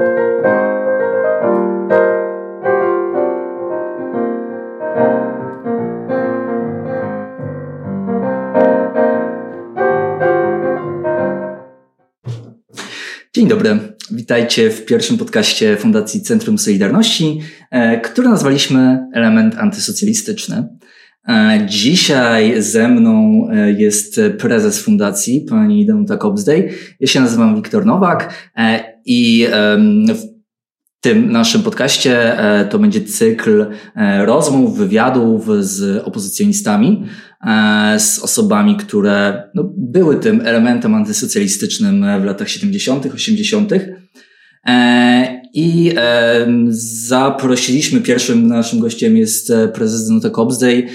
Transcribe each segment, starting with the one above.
Dzień dobry. Witajcie w pierwszym podcaście Fundacji Centrum Solidarności, e, który nazwaliśmy Element Antysocjalistyczny. E, dzisiaj ze mną e, jest prezes fundacji, pani Danuta Kobzdej. Ja się nazywam Wiktor Nowak i w tym naszym podcaście to będzie cykl rozmów, wywiadów z opozycjonistami. E, z osobami, które no, były tym elementem antysocjalistycznym w latach 70., 80. E, I e, zaprosiliśmy, pierwszym naszym gościem jest prezes Danuta Kobzdej,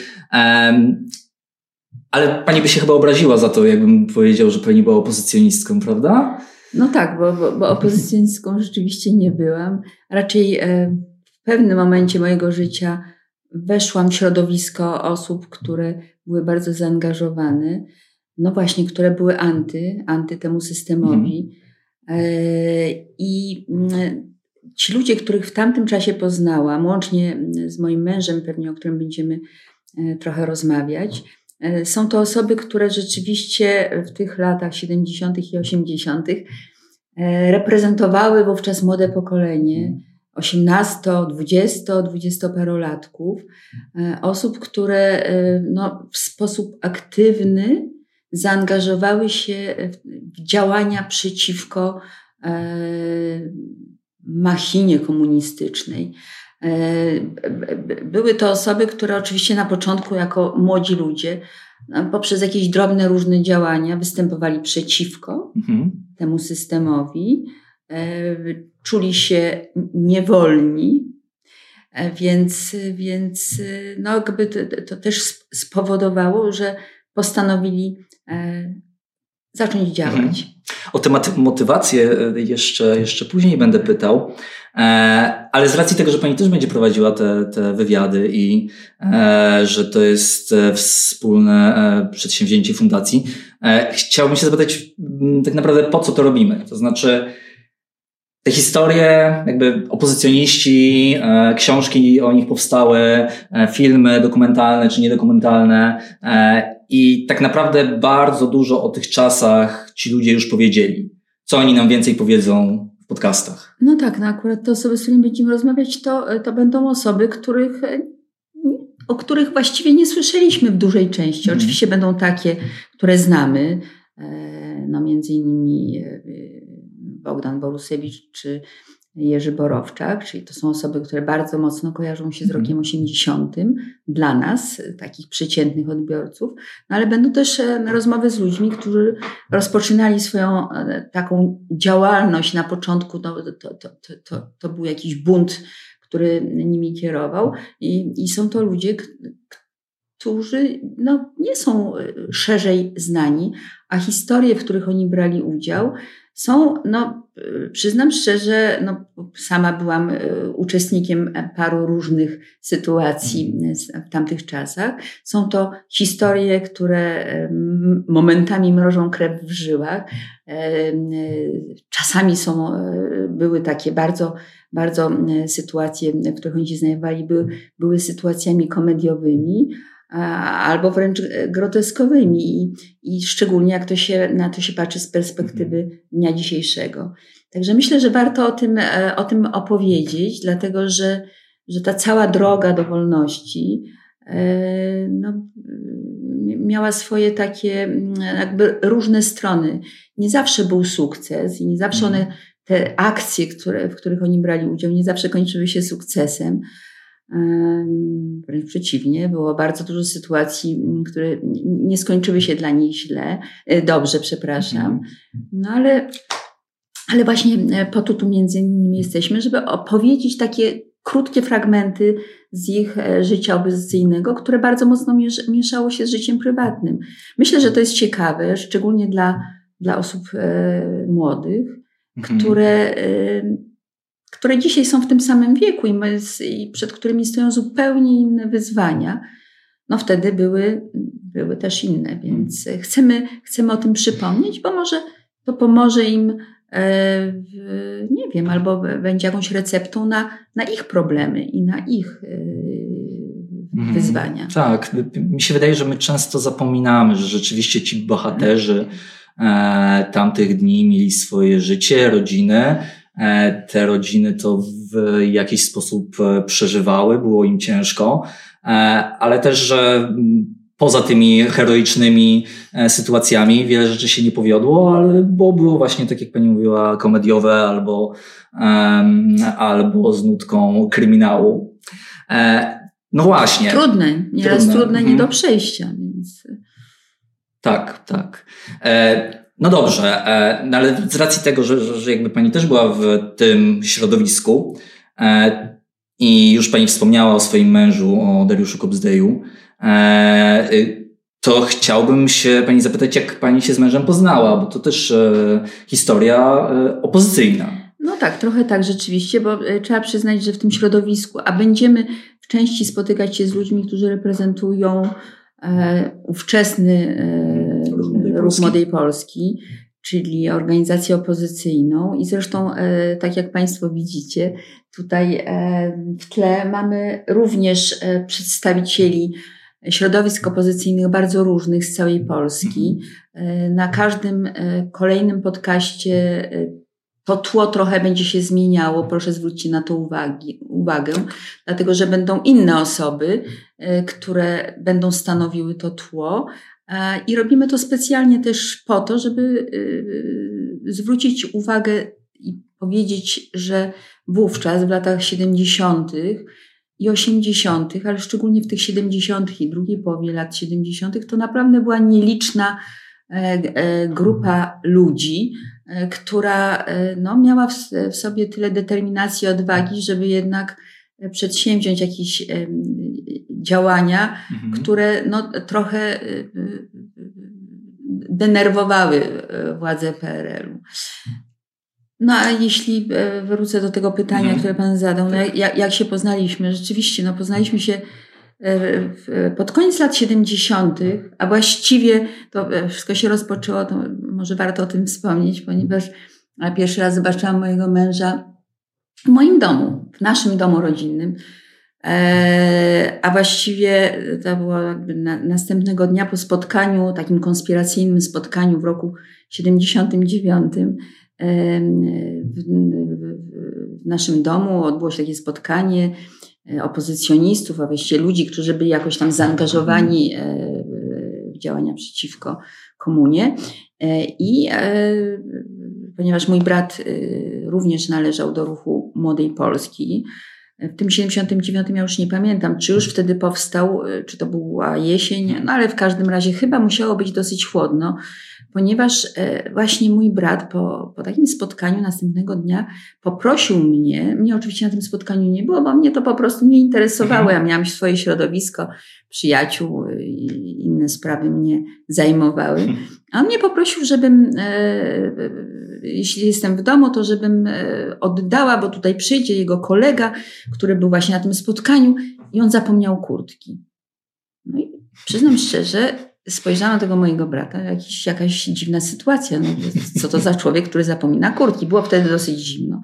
ale pani by się chyba obraziła za to, jakbym powiedział, że pani była opozycjonistką, prawda? No tak, bo, bo, bo opozycjonistką rzeczywiście nie byłam. Raczej w pewnym momencie mojego życia weszłam w środowisko osób, które były bardzo zaangażowane, no właśnie, które były anty, anty temu systemowi. Mhm. I mm, ci ludzie, których w tamtym czasie poznałam, łącznie z moim mężem, pewnie o którym będziemy e, trochę rozmawiać, e, są to osoby, które rzeczywiście w tych latach 70. i 80. reprezentowały wówczas młode pokolenie mhm. 18, 20, 20-parolatków, e, osób, które e, no, w sposób aktywny zaangażowały się w działania przeciwko e, machinie komunistycznej. Były to osoby, które oczywiście na początku, jako młodzi ludzie, poprzez jakieś drobne różne działania występowali przeciwko mhm. temu systemowi E, czuli się niewolni, e, więc, więc e, no, jakby to, to też spowodowało, że postanowili zacząć działać. Mhm. O tę motywację jeszcze, jeszcze później będę pytał, ale z racji tego, że Pani też będzie prowadziła te, te wywiady i że to jest wspólne przedsięwzięcie fundacji, chciałbym się zapytać tak naprawdę po co to robimy? To znaczy, te historie, jakby opozycjoniści, e, książki o nich powstały, e, filmy dokumentalne czy niedokumentalne e, i tak naprawdę bardzo dużo o tych czasach ci ludzie już powiedzieli. Co oni nam więcej powiedzą w podcastach? No tak, no akurat te osoby, z którymi będziemy rozmawiać, to, to będą osoby, których, o których właściwie nie słyszeliśmy w dużej części. Mhm. Oczywiście będą takie, które znamy, no między innymi Bogdan Borusewicz czy Jerzy Borowczak, czyli to są osoby, które bardzo mocno kojarzą się z mhm. rokiem 80. dla nas, takich przeciętnych odbiorców, no ale będą też e, rozmowy z ludźmi, którzy rozpoczynali swoją e, taką działalność na początku, no, to, to, to, to, był jakiś bunt, który nimi kierował i, i są to ludzie, którzy no, nie są e, szerzej znani, a historie, w których oni brali udział, są, no, przyznam szczerze, no, sama byłam e, uczestnikiem paru różnych sytuacji w tamtych czasach. Są to historie, które momentami mrożą krew w żyłach. Czasami są, e, były takie bardzo, bardzo sytuacje, w których oni się znajdowali, były, były sytuacjami komediowymi albo wręcz groteskowymi i, i szczególnie jak to się, na to się patrzy z perspektywy mhm. dnia dzisiejszego. Także myślę, że warto o tym, e, o tym opowiedzieć, dlatego że, że ta cała droga do wolności e, no, miała swoje takie jakby różne strony. Nie zawsze był sukces i nie zawsze mhm. one, te akcje, które, w których oni brali udział, nie zawsze kończyły się sukcesem. Wręcz przeciwnie, było bardzo dużo sytuacji, które nie skończyły się dla nich źle, e, dobrze, przepraszam. Mhm. No ale, ale właśnie e, po to tu między innymi jesteśmy, żeby opowiedzieć takie krótkie fragmenty z ich e, życia opozycyjnego, które bardzo mocno mieszało się z życiem prywatnym. Myślę, że to jest ciekawe, szczególnie dla, dla osób młodych, mhm. które które dzisiaj są w tym samym wieku i, my, i przed którymi stoją zupełnie inne wyzwania, no wtedy były, były też inne. Więc chcemy, chcemy o tym przypomnieć, bo może to pomoże im nie wiem, albo będzie jakąś receptą na, na ich problemy i na ich mhm. wyzwania. Tak, mi się wydaje, że my często zapominamy, że rzeczywiście ci bohaterzy e, tamtych dni mieli swoje życie, rodziny. E, te rodziny to w jakiś sposób e, przeżywały, było im ciężko, e, ale też, że poza tymi heroicznymi sytuacjami wiele rzeczy się nie powiodło, ale bo było właśnie, tak jak pani mówiła, komediowe albo, albo z nutką kryminału. No właśnie. Trudne, nieraz trudne, trudne nie mhm. do przejścia. Więc... Tak, tak. E, no dobrze, e, no ale z racji tego, że, że jakby pani też była w tym środowisku e, i już pani wspomniała o swoim mężu, o Dariuszu Kobzdeju, E, y, to chciałbym się pani zapytać, jak pani się z mężem poznała, bo to też historia opozycyjna. No tak, trochę tak rzeczywiście, bo trzeba przyznać, że w tym środowisku, a będziemy w części spotykać się z ludźmi, którzy reprezentują e, ówczesny e, ruch, Młodej ruch Młodej Polski, czyli organizację opozycyjną. I zresztą, e, tak jak Państwo widzicie, tutaj w tle mamy również przedstawicieli środowisk opozycyjnych bardzo różnych z całej Polski. E, na każdym e, kolejnym podcaście e, to tło trochę będzie się zmieniało. Proszę zwrócić na to uwagi, uwagę, dlatego że będą inne osoby, które będą stanowiły to tło. I robimy to specjalnie też po to, żeby zwrócić uwagę i powiedzieć, że wówczas w latach 70 i 80., ale szczególnie w tych 70. i drugiej połowie lat 70., to naprawdę była nieliczna e, e, grupa ludzi, e, która no, miała w sobie tyle determinacji, odwagi, żeby jednak przedsięwziąć jakieś działania, mhm. które no, trochę denerwowały władze PRL-u. No a jeśli e, wrócę do tego pytania, mhm. które Pan zadał, no jak, jak się poznaliśmy? Rzeczywiście, no poznaliśmy się e, pod koniec lat 70., a właściwie to e, wszystko się rozpoczęło, to może warto o tym wspomnieć, ponieważ pierwszy raz zobaczyłam mojego męża w moim domu, w naszym domu rodzinnym. A właściwie to było jakby na, następnego dnia po spotkaniu, takim konspiracyjnym spotkaniu w roku 79 w naszym domu odbyło się takie spotkanie e, opozycjonistów, a właściwie ludzi, którzy byli jakoś tam zaangażowani e, w działania przeciwko komunie. E, I ponieważ mój brat również należał do ruchu Młodej Polski, w tym 79 ja już nie pamiętam, czy już wtedy powstał, czy to była jesień, no ale w każdym razie chyba musiało być dosyć chłodno ponieważ e, właśnie mój brat po, po takim spotkaniu następnego dnia poprosił mnie, mnie oczywiście na tym spotkaniu nie było, bo mnie to po prostu nie interesowało, ja miałam swoje środowisko, przyjaciół i inne sprawy mnie zajmowały. A on mnie poprosił, żebym, e, e, jeśli jestem w domu, to żebym oddała, bo tutaj przyjdzie jego kolega, który był właśnie na tym spotkaniu i on zapomniał kurtki. No i przyznam szczerze, spojrzałam na tego mojego brata, jakiś, jakaś dziwna sytuacja. No, co to za człowiek, który zapomina kurtki? Było wtedy dosyć zimno.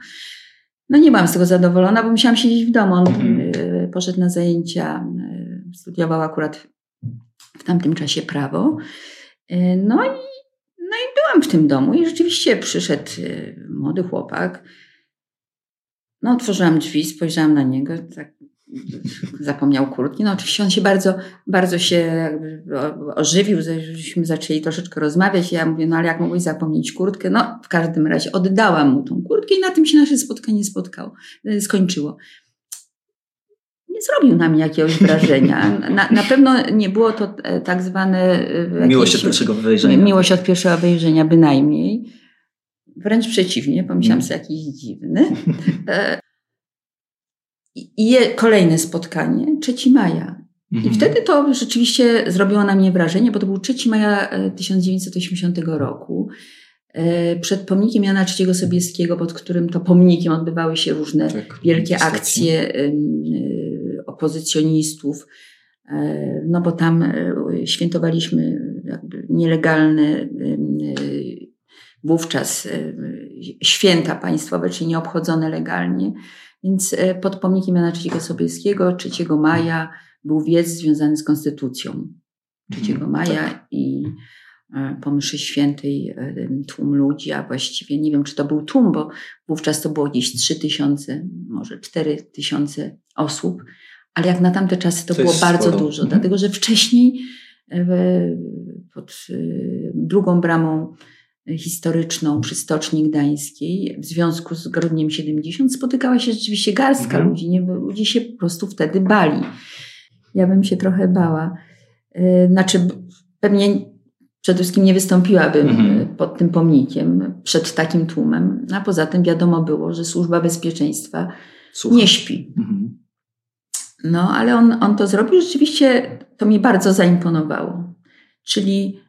No nie byłam z tego zadowolona, bo musiałam siedzieć w domu. On mhm. e, poszedł na zajęcia, e, studiował akurat w tamtym czasie prawo. E, no i, no i byłam w tym domu i rzeczywiście przyszedł młody chłopak. No otworzyłam drzwi, spojrzałam na niego, tak zapomniał kurtki. No oczywiście on się bardzo, bardzo się ożywił, żeśmy zaczęli troszeczkę rozmawiać. Ja mówię, no ale jak mogłeś zapomnieć kurtkę? No w każdym razie oddałam mu tą kurtkę i na tym się nasze spotkanie spotkało, y, skończyło. Nie zrobił na mnie jakiegoś wrażenia. Na, na pewno nie było to e, tak zwane... E, miłość od pierwszego wejrzenia. Miłość od pierwszego wejrzenia bynajmniej. Wręcz przeciwnie, pomyślałam mm. sobie jakiś dziwny. I je, kolejne spotkanie, 3 maja. Mhm. I wtedy to rzeczywiście zrobiło na mnie wrażenie, bo to był 3 maja 1980 e, roku. E, przed pomnikiem Jana III Sobieskiego, pod którym to pomnikiem odbywały się różne tak, wielkie akcje e, opozycjonistów, no bo tam świętowaliśmy jakby nielegalne wówczas święta państwowe, czyli nieobchodzone legalnie. Więc pod pomnikiem Jana III Sobieskiego 3 maja był wiec związany z konstytucją 3 mhm. maja i E, po mszy świętej e, tłum ludzi, a właściwie nie wiem, czy to był tłum, bo wówczas to było gdzieś 3 tysiące, może 4 tysiące osób, ale jak na tamte czasy to, to było bardzo sporo. dużo, mhm. dlatego że wcześniej e, pod drugą bramą historyczną przy Stoczni Gdańskiej w związku z Grudniem 70 spotykała się rzeczywiście garstka mhm. ludzi, nie? bo ludzie się po prostu wtedy bali. Ja bym się trochę bała. Znaczy, pewnie przede wszystkim nie wystąpiłabym mhm. E, pod tym pomnikiem, przed takim tłumem. A poza tym wiadomo było, że służba bezpieczeństwa Słucham. nie śpi. Mhm. No, ale on, on to zrobił. Rzeczywiście to mi bardzo zaimponowało. Czyli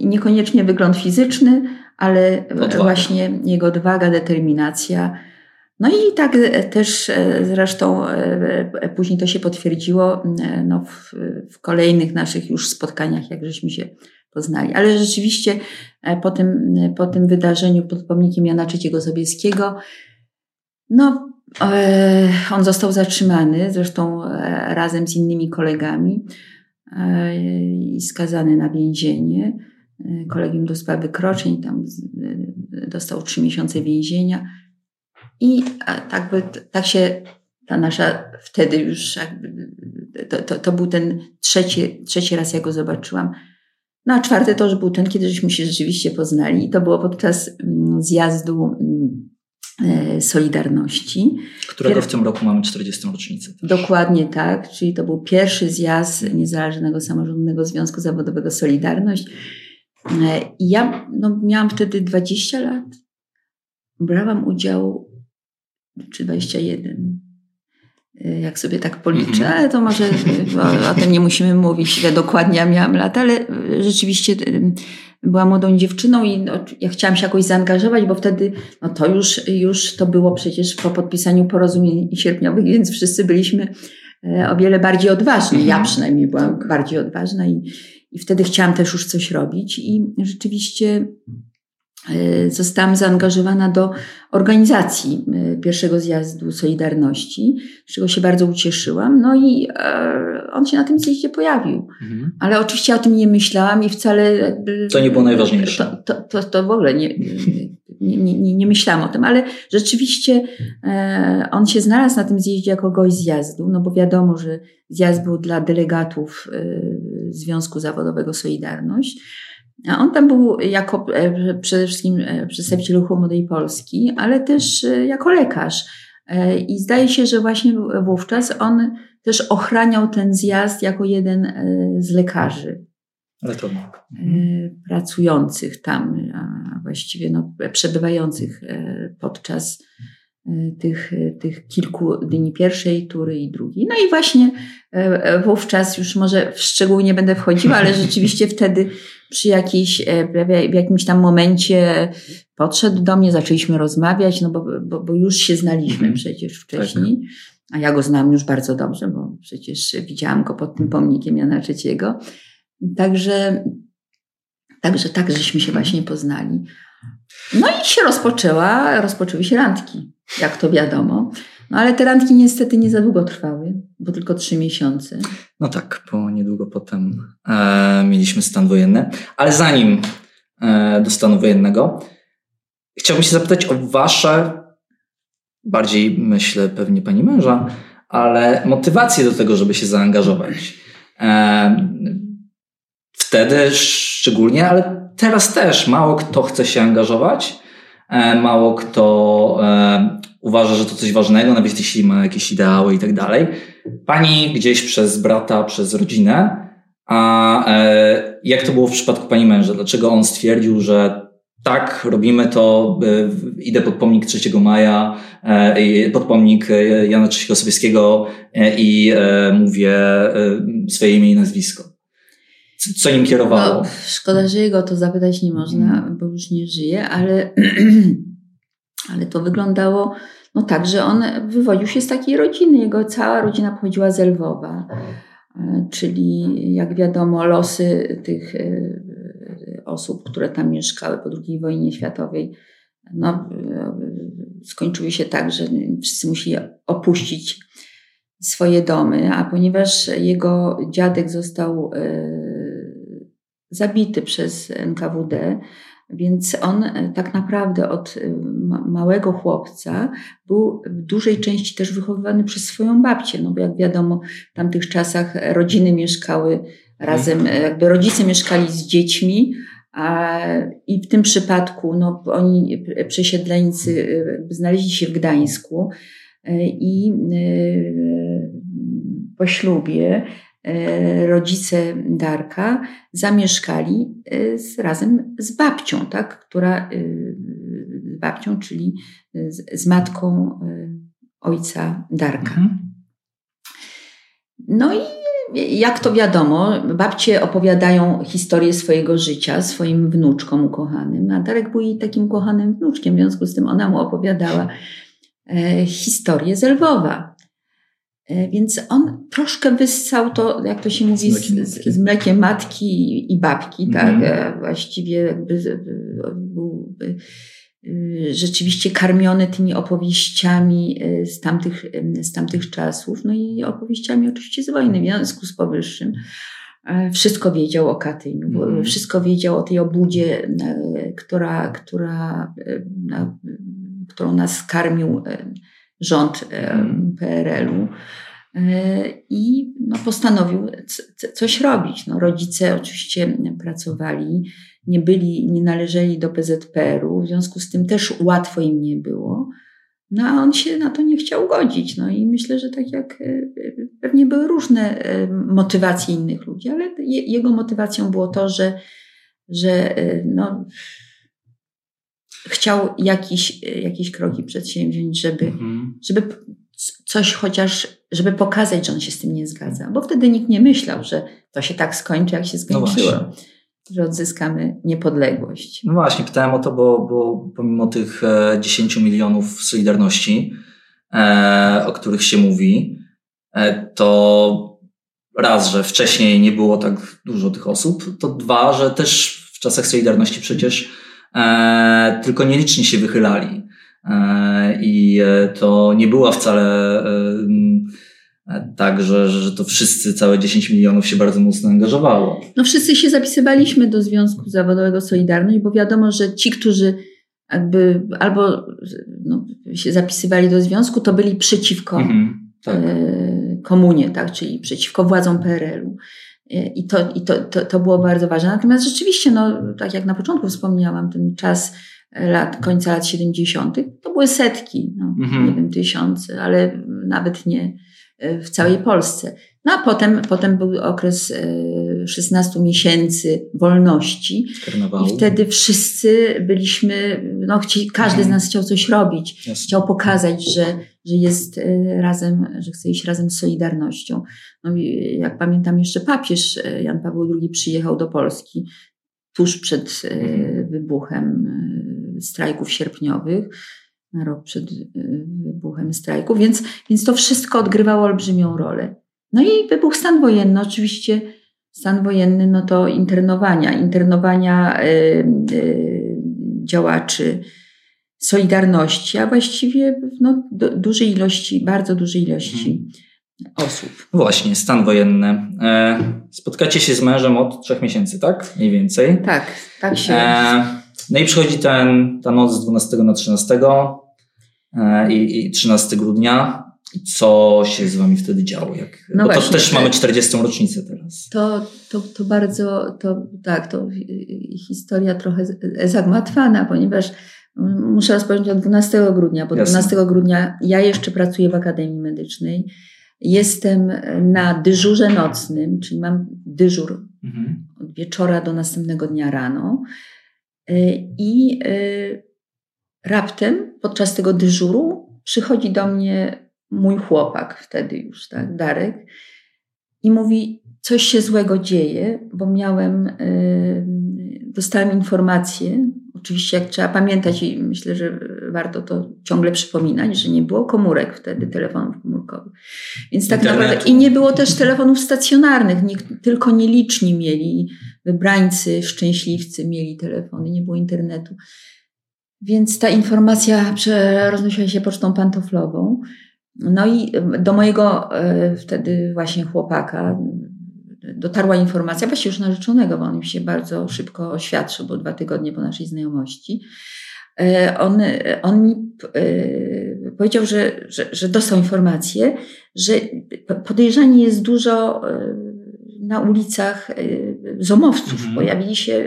niekoniecznie wygląd fizyczny, ale odwaga. właśnie jego odwaga, determinacja. No i tak e, też zresztą później to się potwierdziło no, w, w kolejnych naszych już spotkaniach, jak żeśmy się poznali. Ale rzeczywiście e, po tym, e, po tym wydarzeniu pod pomnikiem Jana III Sobieskiego, no, e, on został zatrzymany, zresztą razem z innymi kolegami i skazany na więzienie. Kolegium do spraw wykroczeń tam dostał trzy miesiące więzienia. I tak, by, tak się ta nasza wtedy już to, to, to był ten trzeci, trzeci raz, jak go zobaczyłam, no a czwarty to już był ten, kiedy żeśmy się rzeczywiście poznali. I to było podczas mm, zjazdu mm, Solidarności. Którego w tym roku mamy 40. rocznicę. Też. Dokładnie tak, czyli to był pierwszy zjazd Niezależnego Samorządnego Związku Zawodowego Solidarność. E, I ja no, miałam wtedy 20 lat. Brałam udział, czy 21, Y, jak sobie tak policzę, mhm. ale to może o, o, tym nie musimy mówić, ile dokładnie ja miałam lat, ale rzeczywiście byłam młodą dziewczyną i no, ja chciałam się jakoś zaangażować, bo wtedy no to już, już to było przecież po podpisaniu porozumień sierpniowych, więc wszyscy byliśmy e, o wiele bardziej odważni. Ja mhm. przynajmniej byłam tak. bardziej odważna i, i wtedy chciałam też już coś robić i rzeczywiście zostałam zaangażowana do organizacji e, pierwszego zjazdu Solidarności, z czego się bardzo ucieszyłam. No i e, on się na tym zjeździe pojawił. Mhm. Ale oczywiście o tym nie myślałam i wcale. To nie było najważniejsze. To, to, to, to w ogóle nie, nie, nie, nie myślałam o tym, ale rzeczywiście on się znalazł na tym zjeździe jako gość zjazdu, no bo wiadomo, że zjazd był dla delegatów Związku Zawodowego Solidarność. A on tam był jako e, przede wszystkim e, przedstawiciel ruchu Młodej Polski, ale też e, jako lekarz. I zdaje się, że właśnie wówczas on też ochraniał ten zjazd jako jeden z lekarzy. Pracujących tam, a właściwie no, przebywających podczas tych, tych kilku dni pierwszej tury i drugiej. No i właśnie wówczas już może w szczegóły nie będę wchodziła, ale rzeczywiście wtedy przy jakiejś, e, w jakimś tam momencie podszedł do mnie, zaczęliśmy rozmawiać, no bo, bo, bo już się znaliśmy mhm. przecież wcześniej. Tak. A ja go znam już bardzo dobrze, bo przecież widziałam go pod tym pomnikiem Jana III. Także, także tak, żeśmy się właśnie poznali. No i się rozpoczęła, rozpoczęły się randki, jak to wiadomo. No ale te randki niestety nie za długo trwały, bo tylko trzy miesiące. No tak, bo niedługo potem e, mieliśmy stan wojenny. Ale zanim e, do stanu wojennego, chciałbym się zapytać o Wasze, bardziej myślę pewnie Pani męża, ale motywację do tego, żeby się zaangażować. E, wtedy szczególnie, ale teraz też mało kto chce się angażować. E, mało kto e, uważa, że to coś ważnego, nawet jeśli ma jakieś ideały i tak dalej. Pani gdzieś przez brata, przez rodzinę, a e, jak to było w przypadku pani męża? Dlaczego on stwierdził, że tak, robimy to, idę pod pomnik 3 maja, pod pomnik Jana III Sobieskiego i mówię swoje imię i nazwisko? Co nim kierowało? No, szkoda, że jego to zapytać nie można, hmm. bo już nie żyje, ale, ale to wyglądało no tak, że on wywodził się z takiej rodziny. Jego cała rodzina pochodziła z Lwowa, e, czyli jak wiadomo losy tych e, osób, które tam mieszkały po II wojnie światowej no, skończyły się tak, że wszyscy musieli opuścić swoje domy, a ponieważ jego dziadek został zabity przez NKWD, więc on e, tak naprawdę od e, małego chłopca był w dużej części też wychowywany przez swoją babcię, no bo jak wiadomo, w tamtych czasach rodziny mieszkały razem, mhm. jakby rodzice mieszkali z dziećmi, a, I w tym przypadku no, oni, przesiedleńcy, e, znaleźli się w Gdańsku i po ślubie E, rodzice Darka zamieszkali e, z, razem z babcią, tak, która, e, z babcią, czyli z, z matką ojca Darka. Mhm. No i jak to wiadomo, babcie opowiadają historię swojego życia swoim wnuczkom ukochanym, a Darek był jej takim kochanym wnuczkiem, w związku z tym ona mu opowiadała historię z Lwowa. E, więc on troszkę wyssał to, jak to się mówi, z mlekiem, z, z mlekiem matki i babki, tak? Mm. Właściwie jakby był rzeczywiście karmiony tymi opowieściami z tamtych, z tamtych czasów, no i opowieściami oczywiście z wojny, w związku z powyższym. Wszystko wiedział o Katyniu, mm. wszystko wiedział o tej obudzie, która, która, którą nas karmił rząd mhm. PRL-u e, i no, postanowił coś robić. No, rodzice oczywiście pracowali, nie byli, nie należeli do PZPR-u, w związku z tym też łatwo im nie było. No a on się na to nie chciał godzić. No i myślę, że tak jak e, pewnie były różne e, motywacje innych ludzi, ale jego motywacją było to, że, że no, chciał jakiś, jakieś kroki przedsięwziąć, żeby, mhm. żeby coś chociaż, żeby pokazać, że on się z tym nie zgadza. Bo wtedy nikt nie myślał, że to się tak skończy, jak się no skończyło. No że odzyskamy niepodległość. No właśnie, pytałem o to, bo, bo pomimo tych 10 e, milionów Solidarności, e, o których się mówi, e, to raz, że wcześniej nie było tak dużo tych osób, to dwa, że też w czasach Solidarności przecież e, tylko nieliczni się wychylali. E, I e, to nie była wcale e, tak, że, że to wszyscy, całe 10 milionów się bardzo mocno angażowało. No wszyscy się zapisywaliśmy do Związku Zawodowego Solidarność, bo wiadomo, że ci, którzy jakby albo no, się zapisywali do związku, to byli przeciwko mhm, tak. komunie, tak, czyli przeciwko władzom PRL-u. I, to, i to, to, to było bardzo ważne. Natomiast rzeczywiście, no, tak jak na początku wspomniałam, ten czas lat, końca lat 70., to były setki, no, mhm. nie wiem, tysiące, ale nawet nie e, w całej Polsce. No a potem, potem był okres 16 e, miesięcy wolności. Karnawału. I wtedy wszyscy byliśmy, no chci, każdy z mhm. nas chciał coś robić. Jasne. Chciał pokazać, że, że jest e, razem, że chce iść razem z Solidarnością. No, jak pamiętam jeszcze papież Jan Paweł II przyjechał do Polski tuż przed mhm. wybuchem strajków sierpniowych, na rok przed wybuchem strajku, więc, więc to wszystko odgrywało olbrzymią rolę. No i wybuch stan wojenny, oczywiście stan wojenny, no to internowania, internowania y, y, działaczy Solidarności, a właściwie no, do, dużej ilości, bardzo dużej ilości mhm. osób. Właśnie, stan wojenny. E, spotkacie się z mężem od trzech miesięcy, tak? Mniej więcej. Tak, tak się. E, no i przychodzi ten, ta noc z 12 na 13 e, i, i 13 grudnia. Co się z wami wtedy działo? Jak, no właśnie, to też mamy 40. rocznicę teraz. To, to, to bardzo, to, tak, to historia trochę zagmatwana, ponieważ muszę rozpocząć od 12 grudnia, bo Jasne. 12 grudnia ja jeszcze pracuję w Akademii Medycznej. Jestem na dyżurze nocnym, czyli mam dyżur mhm. od wieczora do następnego dnia rano. Y, I y, raptem podczas tego dyżuru przychodzi do mnie mój chłopak, wtedy już, tak, Darek, i mówi: Coś się złego dzieje, bo miałem, y, dostałem informację. Oczywiście, jak trzeba pamiętać, i myślę, że warto to ciągle przypominać, że nie było komórek wtedy, telefonów komórkowych. Więc tak Internetu. naprawdę. I nie było też telefonów stacjonarnych, nie, tylko nieliczni mieli wybrańcy, szczęśliwcy mieli telefony, nie było internetu. Więc ta informacja roznosiła się pocztą pantoflową. No i do mojego wtedy właśnie chłopaka dotarła informacja, właściwie już narzeczonego, bo on mi się bardzo szybko oświadczył, bo dwa tygodnie po naszej znajomości. On, on mi powiedział, że, że, że dostał informację, że podejrzanie jest dużo na ulicach zomowców. Mhm. Pojawili się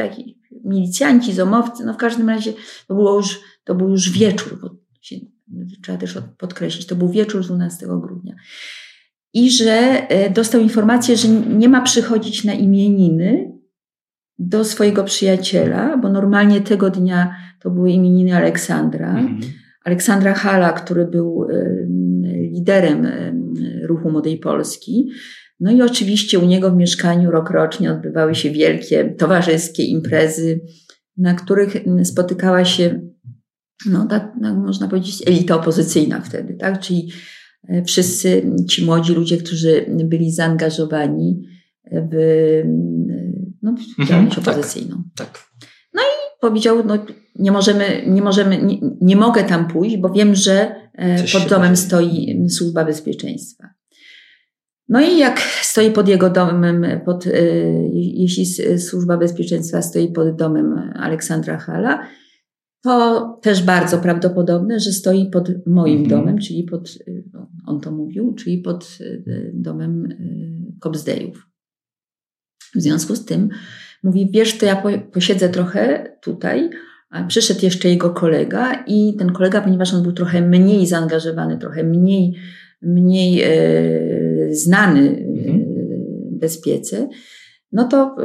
milicjanci, zomowcy, no w każdym razie to, było już, to był już wieczór, bo się, trzeba też podkreślić, to był wieczór 12 grudnia. I że e, dostał informację, że nie ma przychodzić na imieniny do swojego przyjaciela, bo normalnie tego dnia to były imieniny Aleksandra. Mhm. Aleksandra Hala, który był liderem ruchu Młodej Polski. No i oczywiście u niego w mieszkaniu rokrocznie odbywały się wielkie towarzyskie imprezy, na których spotykała się, no, tak, no, można powiedzieć, elita opozycyjna wtedy, tak? Czyli wszyscy ci młodzi ludzie, którzy byli zaangażowani w, no, w mhm, działalność mhm, opozycyjną. Tak, tak. No i powiedział, no, nie możemy, nie możemy, nie, nie mogę tam pójść, bo wiem, że e, Coś pod domem stoi służba bezpieczeństwa. No i jak stoi pod jego domem, pod, e, jeśli służba bezpieczeństwa stoi pod domem Aleksandra Hala, to też bardzo prawdopodobne, że stoi pod moim mhm. domem, czyli pod, e, no, on to mówił, czyli pod e, domem Kobzdejów. W związku z tym mówi, wiesz, to ja posiedzę trochę tutaj, Przyszedł jeszcze jego kolega i ten kolega, ponieważ on był trochę mniej zaangażowany, trochę mniej, mniej e, znany mhm. E, bezpiece, no to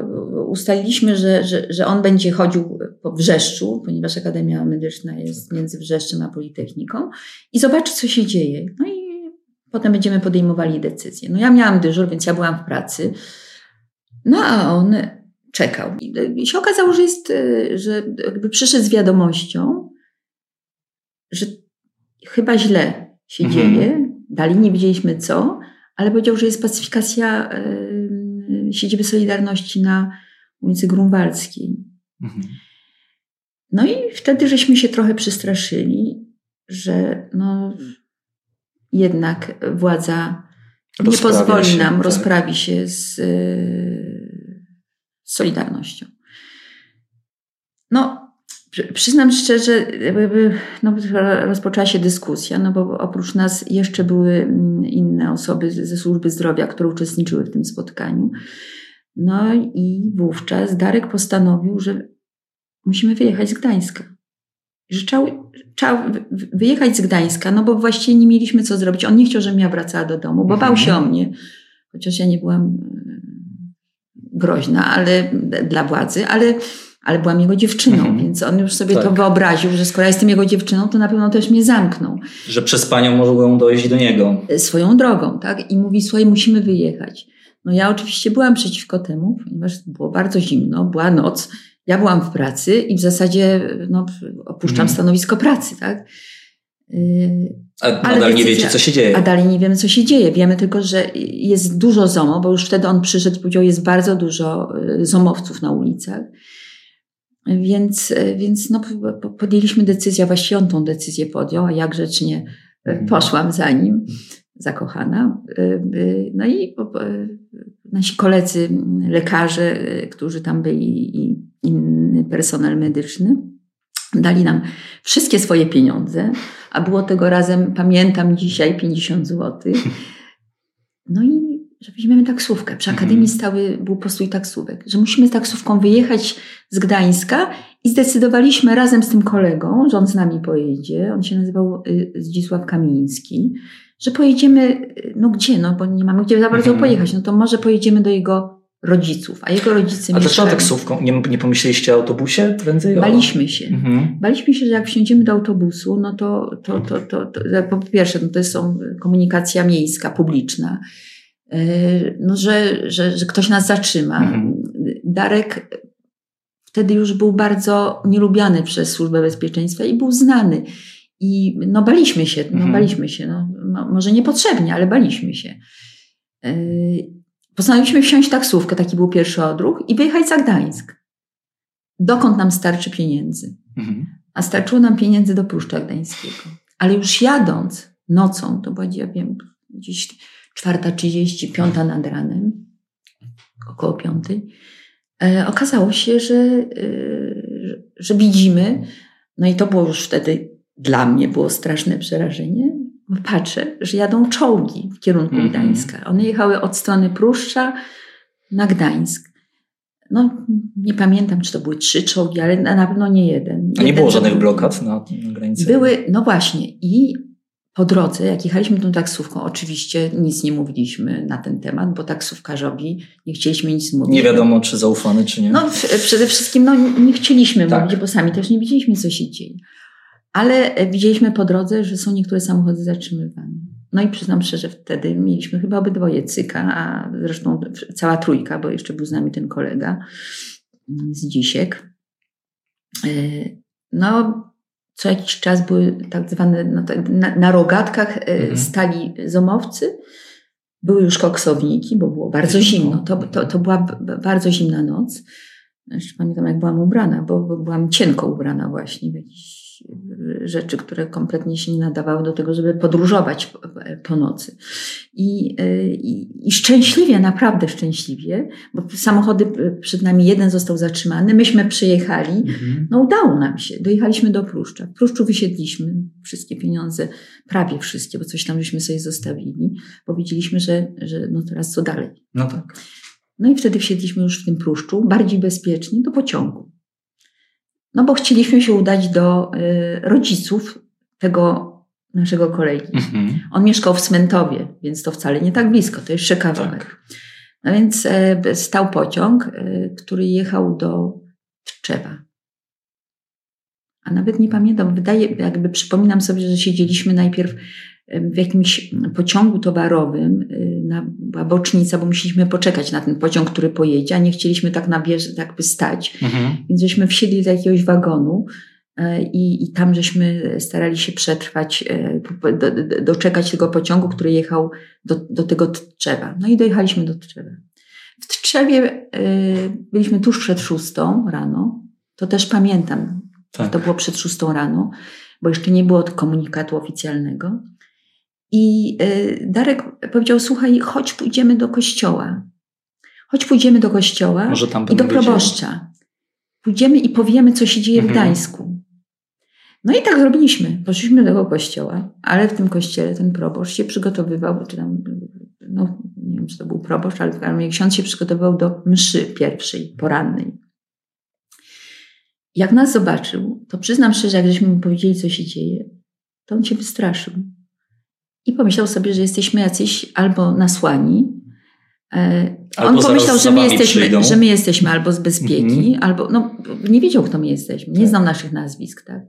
ustaliliśmy, że, że, że on będzie chodził po Wrzeszczu, ponieważ Akademia Medyczna jest między Wrzeszczem a Politechniką i zobaczy, co się dzieje. No i potem będziemy podejmowali decyzje. No ja miałam dyżur, więc ja byłam w pracy. No a on czekał. I się okazało, że jest, e, że jakby przyszedł z wiadomością, że chyba źle się mhm. dzieje. Dalej nie wiedzieliśmy co, ale powiedział, że jest pacyfikacja y, siedziby Solidarności na ulicy Grunwaldzkiej. Mhm. No i wtedy żeśmy się trochę przestraszyli, że no, jednak władza nie pozwoli się, nam, tak. rozprawi się z, Solidarnością. No, przyznam szczerze, no, rozpoczęła się dyskusja, no bo oprócz nas jeszcze były mm, inne osoby ze służby zdrowia, które uczestniczyły w tym spotkaniu. No i wówczas Darek postanowił, że musimy wyjechać z Gdańska. Że trzeba, trzeba wyjechać z Gdańska, no bo właściwie nie mieliśmy co zrobić. On nie chciał, żebym ja wracała do domu, bo bał się o mnie. Chociaż ja nie byłam groźna ale, dla władzy, ale, ale byłam jego dziewczyną, mhm. więc on już sobie tak. to wyobraził, że skoro ja jestem jego dziewczyną, to na pewno też mnie zamknął. Że przez panią mogą dojść do niego. Swoją drogą, tak? I mówi, słuchaj, musimy wyjechać. No ja oczywiście byłam przeciwko temu, ponieważ było bardzo zimno, była noc, ja byłam w pracy i w zasadzie no, opuszczam mhm. stanowisko pracy, tak? A nadal decyzja, nie wiecie, co się dzieje. A dalej nie wiemy, co się dzieje. Wiemy tylko, że jest dużo ZOMO, bo już wtedy on przyszedł i powiedział, jest bardzo dużo y, ZOMowców na ulicach. Więc, więc no, podjęliśmy decyzję, właściwie on tą decyzję podjął, a ja grzecznie y, mhm. poszłam za nim, zakochana. No i nasi koledzy, lekarze, którzy tam byli i inny personel medyczny, dali nam wszystkie swoje pieniądze a było tego razem, pamiętam dzisiaj, 50 zł. No i że weźmiemy taksówkę. Przy Akademii mhm. stały, był postój taksówek, że musimy taksówką wyjechać z Gdańska i zdecydowaliśmy razem z tym kolegą, że on z nami pojedzie, on się nazywał y, Zdzisław Kamiński, że pojedziemy, y, no gdzie, no bo nie mamy gdzie za bardzo mhm. pojechać, no to może pojedziemy do jego rodziców, a jego rodzice A dlaczego taksówką? Nie, nie pomyśleliście o autobusie prędzej? Baliśmy się. Mhm. Baliśmy się, że jak wsiądziemy do autobusu, no to, to, to, to, to po pierwsze, no to jest komunikacja miejska, publiczna, no, że, że, że ktoś nas zatrzyma. Mhm. Darek wtedy już był bardzo nielubiany przez Służbę Bezpieczeństwa i był znany. I no baliśmy się, no mhm. baliśmy się, no, może niepotrzebnie, ale baliśmy się. E, Postanowiliśmy wsiąść taksówkę, taki był pierwszy odruch, i wyjechać za Gdańsk. Dokąd nam starczy pieniędzy? Mhm. a starczyło nam pieniędzy do Pruszcza Gdańskiego. Ale już jadąc nocą, to była, ja wiem, gdzieś czwarta trzydzieści, piąta nad ranem, około piątej, e, okazało się, że, e, że widzimy, no i to było już wtedy dla mnie było straszne przerażenie, patrzę, że jadą czołgi w kierunku mm -hmm. Gdańska. One jechały od strony Pruszcza na Gdańsk. No, nie pamiętam, czy to były trzy czołgi, ale na pewno nie jeden. A nie było żadnych blokad na granicy? Były, no właśnie. I po drodze, jak jechaliśmy tą taksówką, oczywiście nic nie mówiliśmy na ten temat, bo taksówkarzowi nie chcieliśmy nic mówić. Nie wiadomo, czy zaufany, czy nie. No, przede wszystkim no, nie chcieliśmy tak. mówić, bo sami też nie wiedzieliśmy, co się dzieje. Ale widzieliśmy po drodze, że są niektóre samochody zatrzymywane. No i przyznam szczerze, wtedy mieliśmy chyba obydwoje cyka, a zresztą cała trójka, bo jeszcze był z nami ten kolega z dzisiek. E, no, co jakiś czas były tak zwane, no, na, na rogatkach e, mhm. stali zomowcy, były już koksowniki, bo było bardzo zimno. To, to, to była bardzo zimna noc. Jeszcze pamiętam, jak byłam ubrana, bo, bo byłam cienko ubrana właśnie w jakiś rzeczy, które kompletnie się nie nadawały do tego, żeby podróżować po nocy. I, i, i szczęśliwie, naprawdę szczęśliwie, bo samochody przed nami, jeden został zatrzymany, myśmy przyjechali, mhm. no udało nam się, dojechaliśmy do Pruszcza. W Pruszczu wysiedliśmy wszystkie pieniądze, prawie wszystkie, bo coś tam żeśmy sobie zostawili. Powiedzieliśmy, że, że no teraz co dalej. No tak. No i wtedy wsiedliśmy już w tym Pruszczu, bardziej bezpiecznie, do pociągu. No bo chcieliśmy się udać do y, rodziców tego naszego kolegi. Mhm. On mieszkał w Smentowie, więc to wcale nie tak blisko, to jeszcze kawałek. Tak. No więc e, stał pociąg, e, który jechał do Tczewa. A nawet nie pamiętam, wydaje, jakby przypominam sobie, że siedzieliśmy najpierw w jakimś pociągu towarowym, na, była bocznica, bo musieliśmy poczekać na ten pociąg, który pojedzie, a nie chcieliśmy tak na bierze, tak by stać. Mhm. Więc żeśmy wsiedli do jakiegoś wagonu e, i, i tam żeśmy starali się przetrwać, e, do, do, doczekać tego pociągu, który jechał do, do tego Tczewa. No i dojechaliśmy do Tczewa. W Tczewie e, byliśmy tuż przed szóstą rano. To też pamiętam. Tak. To było przed szóstą rano, bo jeszcze nie było komunikatu oficjalnego. I y, Darek powiedział: Słuchaj, chodź, pójdziemy do kościoła. Chodź, pójdziemy do kościoła i do proboszcza. Pójdziemy i powiemy, co się dzieje mhm. w Gdańsku. No i tak zrobiliśmy. Poszliśmy do tego kościoła, ale w tym kościele ten proboszcz się przygotowywał, czy tam, no nie wiem, czy to był proboszcz, ale w każdym razie ksiądz się przygotowywał do mszy pierwszej, porannej. Jak nas zobaczył, to przyznam szczerze, jak żeśmy mu powiedzieli, co się dzieje, to on się wystraszył. I pomyślał sobie, że jesteśmy jacyś albo nasłani. E, albo On pomyślał, że my, jesteśmy, że my jesteśmy albo z bezpieki, mhm. albo no, nie wiedział, kto my jesteśmy, nie tak. znał naszych nazwisk. Tak?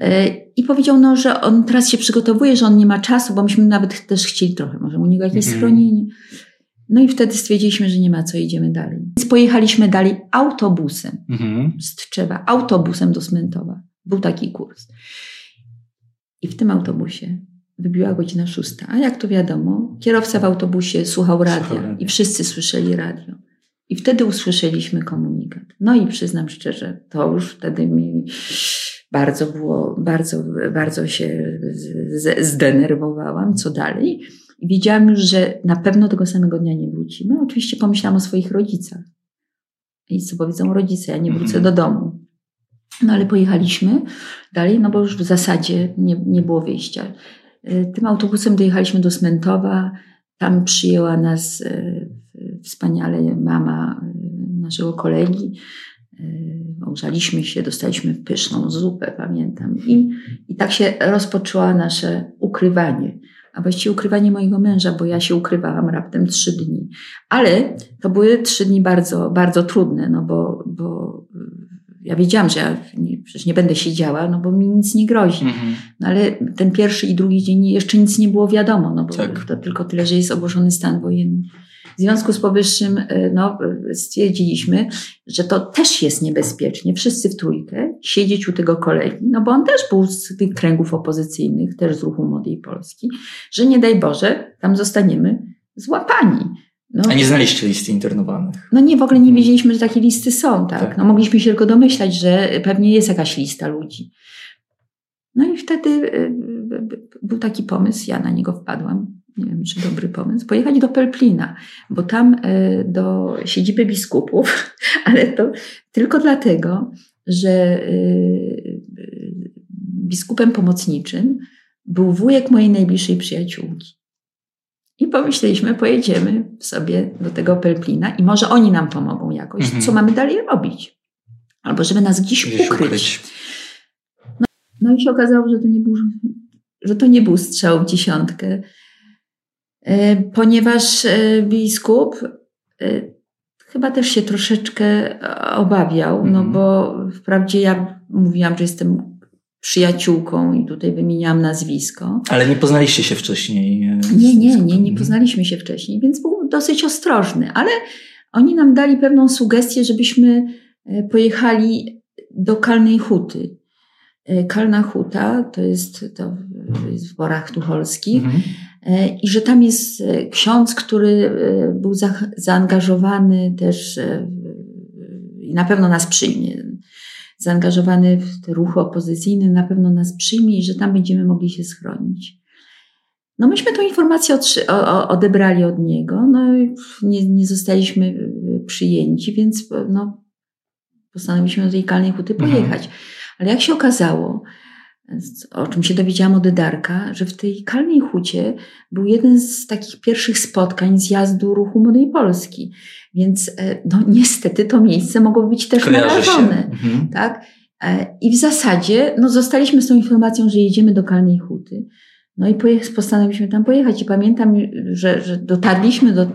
E, I powiedział, no, że on teraz się przygotowuje, że on nie ma czasu, bo myśmy nawet też chcieli trochę, może u niego jakieś mhm. schronienie. No i wtedy stwierdziliśmy, że nie ma co, idziemy dalej. Więc pojechaliśmy dalej autobusem mhm. z Tczewa, autobusem do Smentowa. Był taki kurs. I w tym autobusie wybiła godzina szósta. A jak to wiadomo, kierowca w autobusie słuchał radia i wszyscy słyszeli radio. I wtedy usłyszeliśmy komunikat. No i przyznam szczerze, to już wtedy mi bardzo było, bardzo, bardzo się zdenerwowałam, co dalej. I wiedziałam już, że na pewno tego samego dnia nie wrócimy. Oczywiście pomyślałam o swoich rodzicach. I co powiedzą rodzice, ja nie wrócę mhm. do domu. No ale pojechaliśmy dalej, no bo już w zasadzie nie, nie było wyjścia. Y, tym autobusem dojechaliśmy do Smentowa. Tam przyjęła nas y, wspaniale mama y, naszego kolegi. Ogrzaliśmy się, dostaliśmy pyszną zupę, pamiętam. I, I tak się rozpoczęło nasze ukrywanie. A właściwie ukrywanie mojego męża, bo ja się ukrywałam raptem trzy dni. Ale to były trzy dni bardzo, bardzo trudne, no bo, bo ja wiedziałam, że ja nie, przecież nie będę siedziała, no bo mi nic nie grozi. Mhm. No ale ten pierwszy i drugi dzień jeszcze nic nie było wiadomo, no bo tak. to tylko tyle, że jest ogłoszony stan wojenny. W związku z powyższym e, no, stwierdziliśmy, że to też jest niebezpiecznie, wszyscy w trójkę, siedzieć u tego kolegi, no bo on też był z tych kręgów opozycyjnych, też z ruchu Młodej Polski, że nie daj Boże, tam zostaniemy złapani. No, A nie znaliście listy internowanych? No nie, w ogóle nie mhm. wiedzieliśmy, że takie listy są, tak? tak. No mogliśmy się tylko domyślać, że pewnie jest jakaś lista ludzi. No i wtedy y, y, był taki pomysł, ja na niego wpadłam, nie wiem, czy dobry pomysł, pojechać do Pelplina, bo tam y, do siedziby biskupów, ale to tylko dlatego, że biskupem pomocniczym był wujek mojej najbliższej przyjaciółki. I pomyśleliśmy, pojedziemy sobie do tego Pelplina i może oni nam pomogą jakoś, mhm. co mamy dalej robić. Albo żeby nas gdzieś, gdzieś ukryć. ukryć. No, no, i się okazało, że to nie był, że to nie był strzał w dziesiątkę, e, ponieważ e, biskup e, chyba też się troszeczkę obawiał, no mhm. bo wprawdzie ja mówiłam, że jestem przyjaciółką i tutaj wymieniałam nazwisko. Ale nie poznaliście się wcześniej? E, nie, nie, nie, nie poznaliśmy się wcześniej, więc był dosyć ostrożny, ale oni nam dali pewną sugestię, żebyśmy e, pojechali do Kalnej Huty. E, Kalna Huta to jest, to jest w Borach Tucholskich mhm. i że tam jest ksiądz, który był za, zaangażowany też i na pewno nas przyjmie zaangażowany w te ruchy opozycyjne, na pewno nas przyjmie i że tam będziemy mogli się schronić. No myśmy tą informację odebrali od niego, no i nie, nie zostaliśmy y, przyjęci, więc no, postanowiliśmy do tej kalnej huty mhm. pojechać. Mhm. Ale jak się okazało, o czym się dowiedziałam od Darka, że w tej Kalnej Hucie był jeden z takich pierwszych spotkań zjazdu ruchu Młodej Polski. Więc e, no niestety to miejsce mogło być też Kojarzy narażone. Mhm. Tak? E, I w zasadzie no, zostaliśmy z tą informacją, że jedziemy do Kalnej Huty. No i postanowiliśmy tam pojechać. I pamiętam, że, że dotarliśmy do,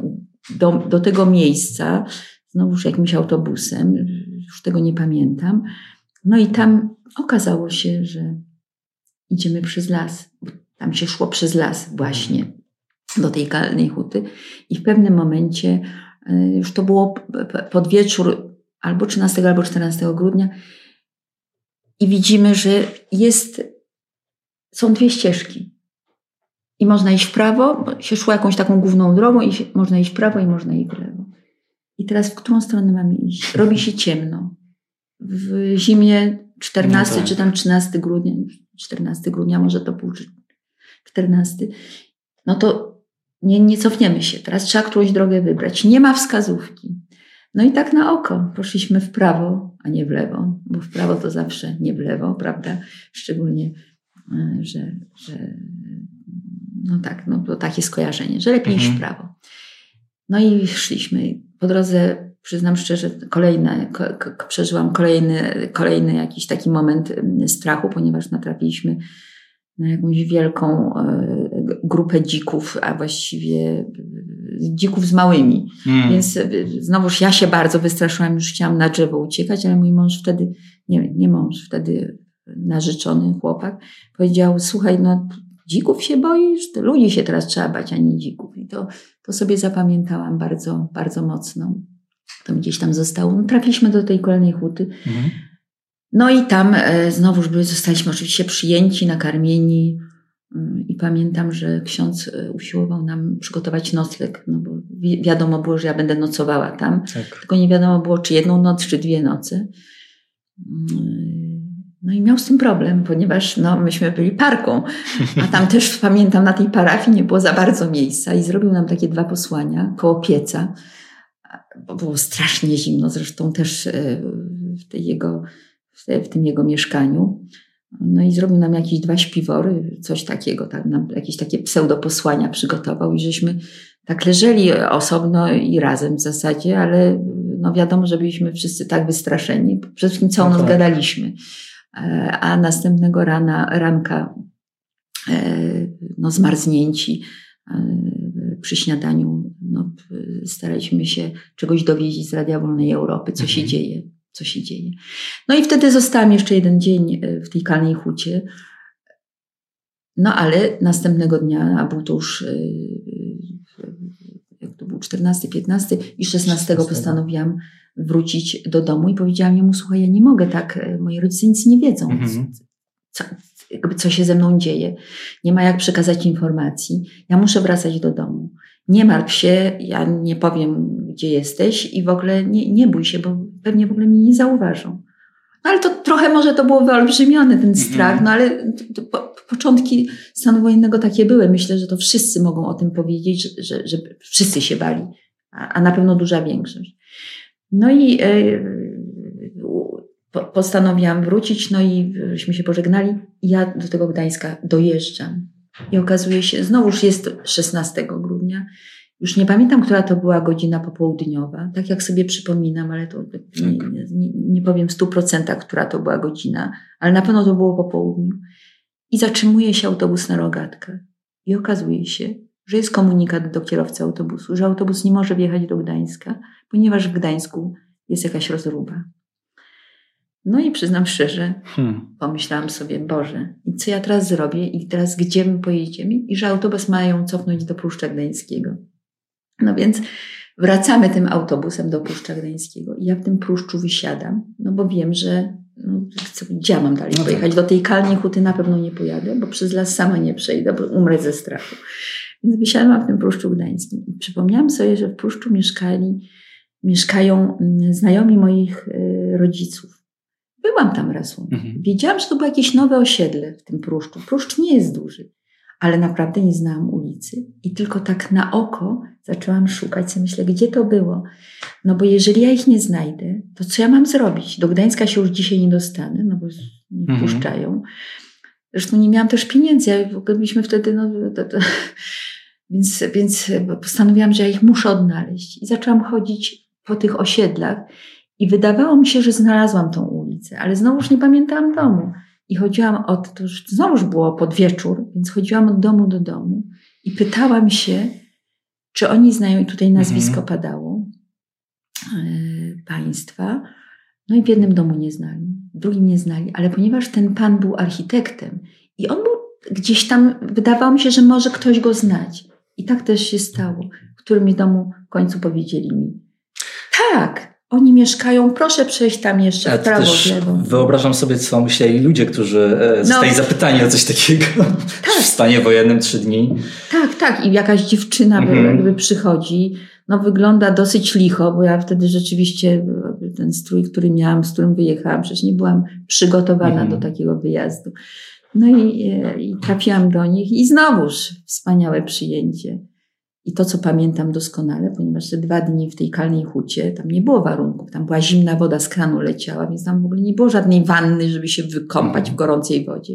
do, do tego miejsca, znowuż jakimś autobusem, już tego nie pamiętam. No i tam okazało się, że idziemy przez las. Tam się szło przez las właśnie do tej kalnej huty i w pewnym momencie, już to było pod wieczór albo 13 albo 14 grudnia i widzimy, że jest, są dwie ścieżki. I można iść w prawo, bo się szło jakąś taką główną drogą i się, można iść w prawo i można iść w lewo. I teraz w którą stronę mamy iść? Robi się ciemno. W zimie 14 no tak. czy tam 13 grudnia, 14 grudnia, może to był 14, no to nie, nie cofniemy się. Teraz trzeba którąś drogę wybrać. Nie ma wskazówki. No i tak na oko poszliśmy w prawo, a nie w lewo, bo w prawo to zawsze nie w lewo, prawda? Szczególnie, e, że, że no tak, no to takie skojarzenie, że lepiej mhm. iść w mhm. prawo. No i szliśmy. Po drodze przyznam szczerze, kolejne, ko, przeżyłam kolejny, kolejny jakiś taki moment strachu, ponieważ natrafiliśmy na jakąś wielką e, grupę dzików, a właściwie dzików z małymi. Mm. Więc e, znowuż ja się bardzo wystraszyłam, już chciałam na drzewo uciekać, ale mój mąż wtedy, nie, nie mąż, wtedy narzeczony chłopak, powiedział, słuchaj, no dzików się boisz? Ludzi się teraz trzeba bać, a nie dzików. I to, to sobie zapamiętałam bardzo, bardzo mocno to gdzieś tam zostało. No, trafiliśmy do tej kolejnej huty. Mhm. No i tam e, znowuż zostaliśmy oczywiście przyjęci, nakarmieni. Mm, I pamiętam, że ksiądz e, usiłował nam przygotować nocleg, no bo wi wiadomo było, że ja będę nocowała tam. Tak. Tylko nie wiadomo było, czy jedną noc, czy dwie noce. Mm, no i miał z tym problem, ponieważ no, myśmy byli parką, a tam też pamiętam na tej parafii nie było za bardzo miejsca i zrobił nam takie dwa posłania koło pieca bo było strasznie zimno, zresztą też w, tej jego, w tym jego mieszkaniu. No i zrobił nam jakieś dwa śpiwory, coś takiego, tak, nam jakieś takie pseudoposłania przygotował i żeśmy tak leżeli osobno i razem w zasadzie, ale no wiadomo, że byliśmy wszyscy tak wystraszeni. Przede wszystkim całą noc gadaliśmy. E, a następnego rana, ranka e, no zmarznięci przy śniadaniu no, staraliśmy się czegoś dowiedzieć z Radia Wolnej Europy, co się mhm. dzieje, co się dzieje. No i wtedy zostałam jeszcze jeden dzień e, w tej kalnej hucie. No ale następnego dnia, a był to już e, jak to był 14, 15 i 16, 16. postanowiłam wrócić do domu i powiedziałam jemu, słuchaj, ja nie mogę tak, e, moi rodzice nic nie wiedzą, mhm. co, co się ze mną dzieje. Nie ma jak przekazać informacji. Ja muszę wracać do domu. nie martw się, ja nie powiem, gdzie jesteś i w ogóle nie, nie bój się, bo pewnie w ogóle mnie nie zauważą. No ale to trochę może to było wyolbrzymione, ten strach, mm -hmm. no ale to, po, początki stanu wojennego takie były. Myślę, że to wszyscy mogą o tym powiedzieć, że, że, że wszyscy się bali, a, a, na pewno duża większość. No i e, po, postanowiłam wrócić, no i żeśmy się pożegnali. Ja do tego Gdańska dojeżdżam. I okazuje się, znowuż jest 16 grudnia. Już nie pamiętam, która to była godzina popołudniowa, tak jak sobie przypominam, ale to nie, tak. nie, nie powiem w stu procentach, która to była godzina, ale na pewno to było po południu. I zatrzymuje się autobus na rogatkę. I okazuje się, że jest komunikat do kierowcy autobusu, że autobus nie może wjechać do Gdańska, ponieważ w Gdańsku jest jakaś rozruba. No i przyznam szczerze, hmm. pomyślałam sobie, Boże, i co ja teraz zrobię i teraz gdzie my pojedziemy? I że autobus mają cofnąć do Pruszcza Gdańskiego. No więc wracamy tym autobusem do Pruszcza Gdańskiego i ja w tym Pruszczu wysiadam, no bo wiem, że no, gdzie ja mam dalej no pojechać? Tak. Do tej kalnej huty na pewno nie pojadę, bo przez las sama nie przejdę, bo umrę ze strachu. Więc wysiadłam w tym Pruszczu Gdańskim i przypomniałam sobie, że w Pruszczu mieszkali, mieszkają mm, znajomi moich y, rodziców. Byłam tam raz. Mhm. Wiedziałam, że to było jakieś nowe osiedle w tym Pruszczu. Pruszcz nie jest duży, ale naprawdę nie znałam ulicy i tylko tak na oko zaczęłam szukać. Sobie myślę, gdzie to było? No bo jeżeli ja ich nie znajdę, to co ja mam zrobić? Do Gdańska się już dzisiaj nie dostanę, no bo nie mhm. wpuszczają. Zresztą nie miałam też pieniędzy, w ogóle byliśmy wtedy, no to, to, więc, więc postanowiłam, że ja ich muszę odnaleźć. I zaczęłam chodzić po tych osiedlach i wydawało mi się, że znalazłam tą ulicę, ale znowuż nie pamiętałam domu. I chodziłam od, to już znowuż było pod wieczór, więc chodziłam od domu do domu i pytałam się, czy oni znają, i tutaj nazwisko mhm. padało, yy, państwa. No i w jednym domu nie znali, w drugim nie znali, ale ponieważ ten pan był architektem i on był gdzieś tam, wydawało mi się, że może ktoś go znać. I tak też się stało. W którym domu w końcu powiedzieli mi, tak, oni mieszkają, proszę przejść tam jeszcze w prawo, w lewo. Wyobrażam sobie, co myśleli ludzie, którzy e, no. zostali zapytani o coś takiego tak. w stanie wojennym trzy dni. Tak, tak. I jakaś dziewczyna mhm. jakby przychodzi, no wygląda dosyć licho, bo ja wtedy rzeczywiście ten strój, który miałam, z którym wyjechałam, przecież nie byłam przygotowana mhm. do takiego wyjazdu. No i, e, i trafiłam do nich i znowuż wspaniałe przyjęcie. I to, co pamiętam doskonale, ponieważ te dwa dni w tej kalnej hucie, tam nie było warunków, tam była zimna woda z kranu leciała, więc tam w ogóle nie było żadnej wanny, żeby się wykąpać w gorącej wodzie.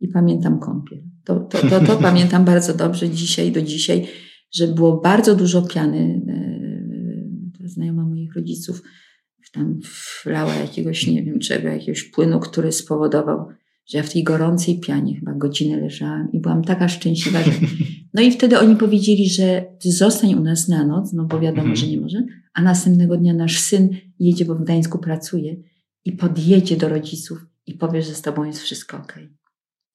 I pamiętam kąpiel. To, to, to, to pamiętam bardzo dobrze dzisiaj, do dzisiaj, że było bardzo dużo piany. E, znajoma moich rodziców tam wlała jakiegoś, nie wiem czego, jakiegoś płynu, który spowodował, że ja w tej gorącej pianie chyba godzinę leżałam i byłam taka szczęśliwa, że... No i wtedy oni powiedzieli, że ty zostań u nas na noc, no bo wiadomo, mhm. że nie może, a następnego dnia nasz syn jedzie, bo w Gdańsku pracuje i podjedzie do rodziców i powie, że z tobą jest wszystko ok.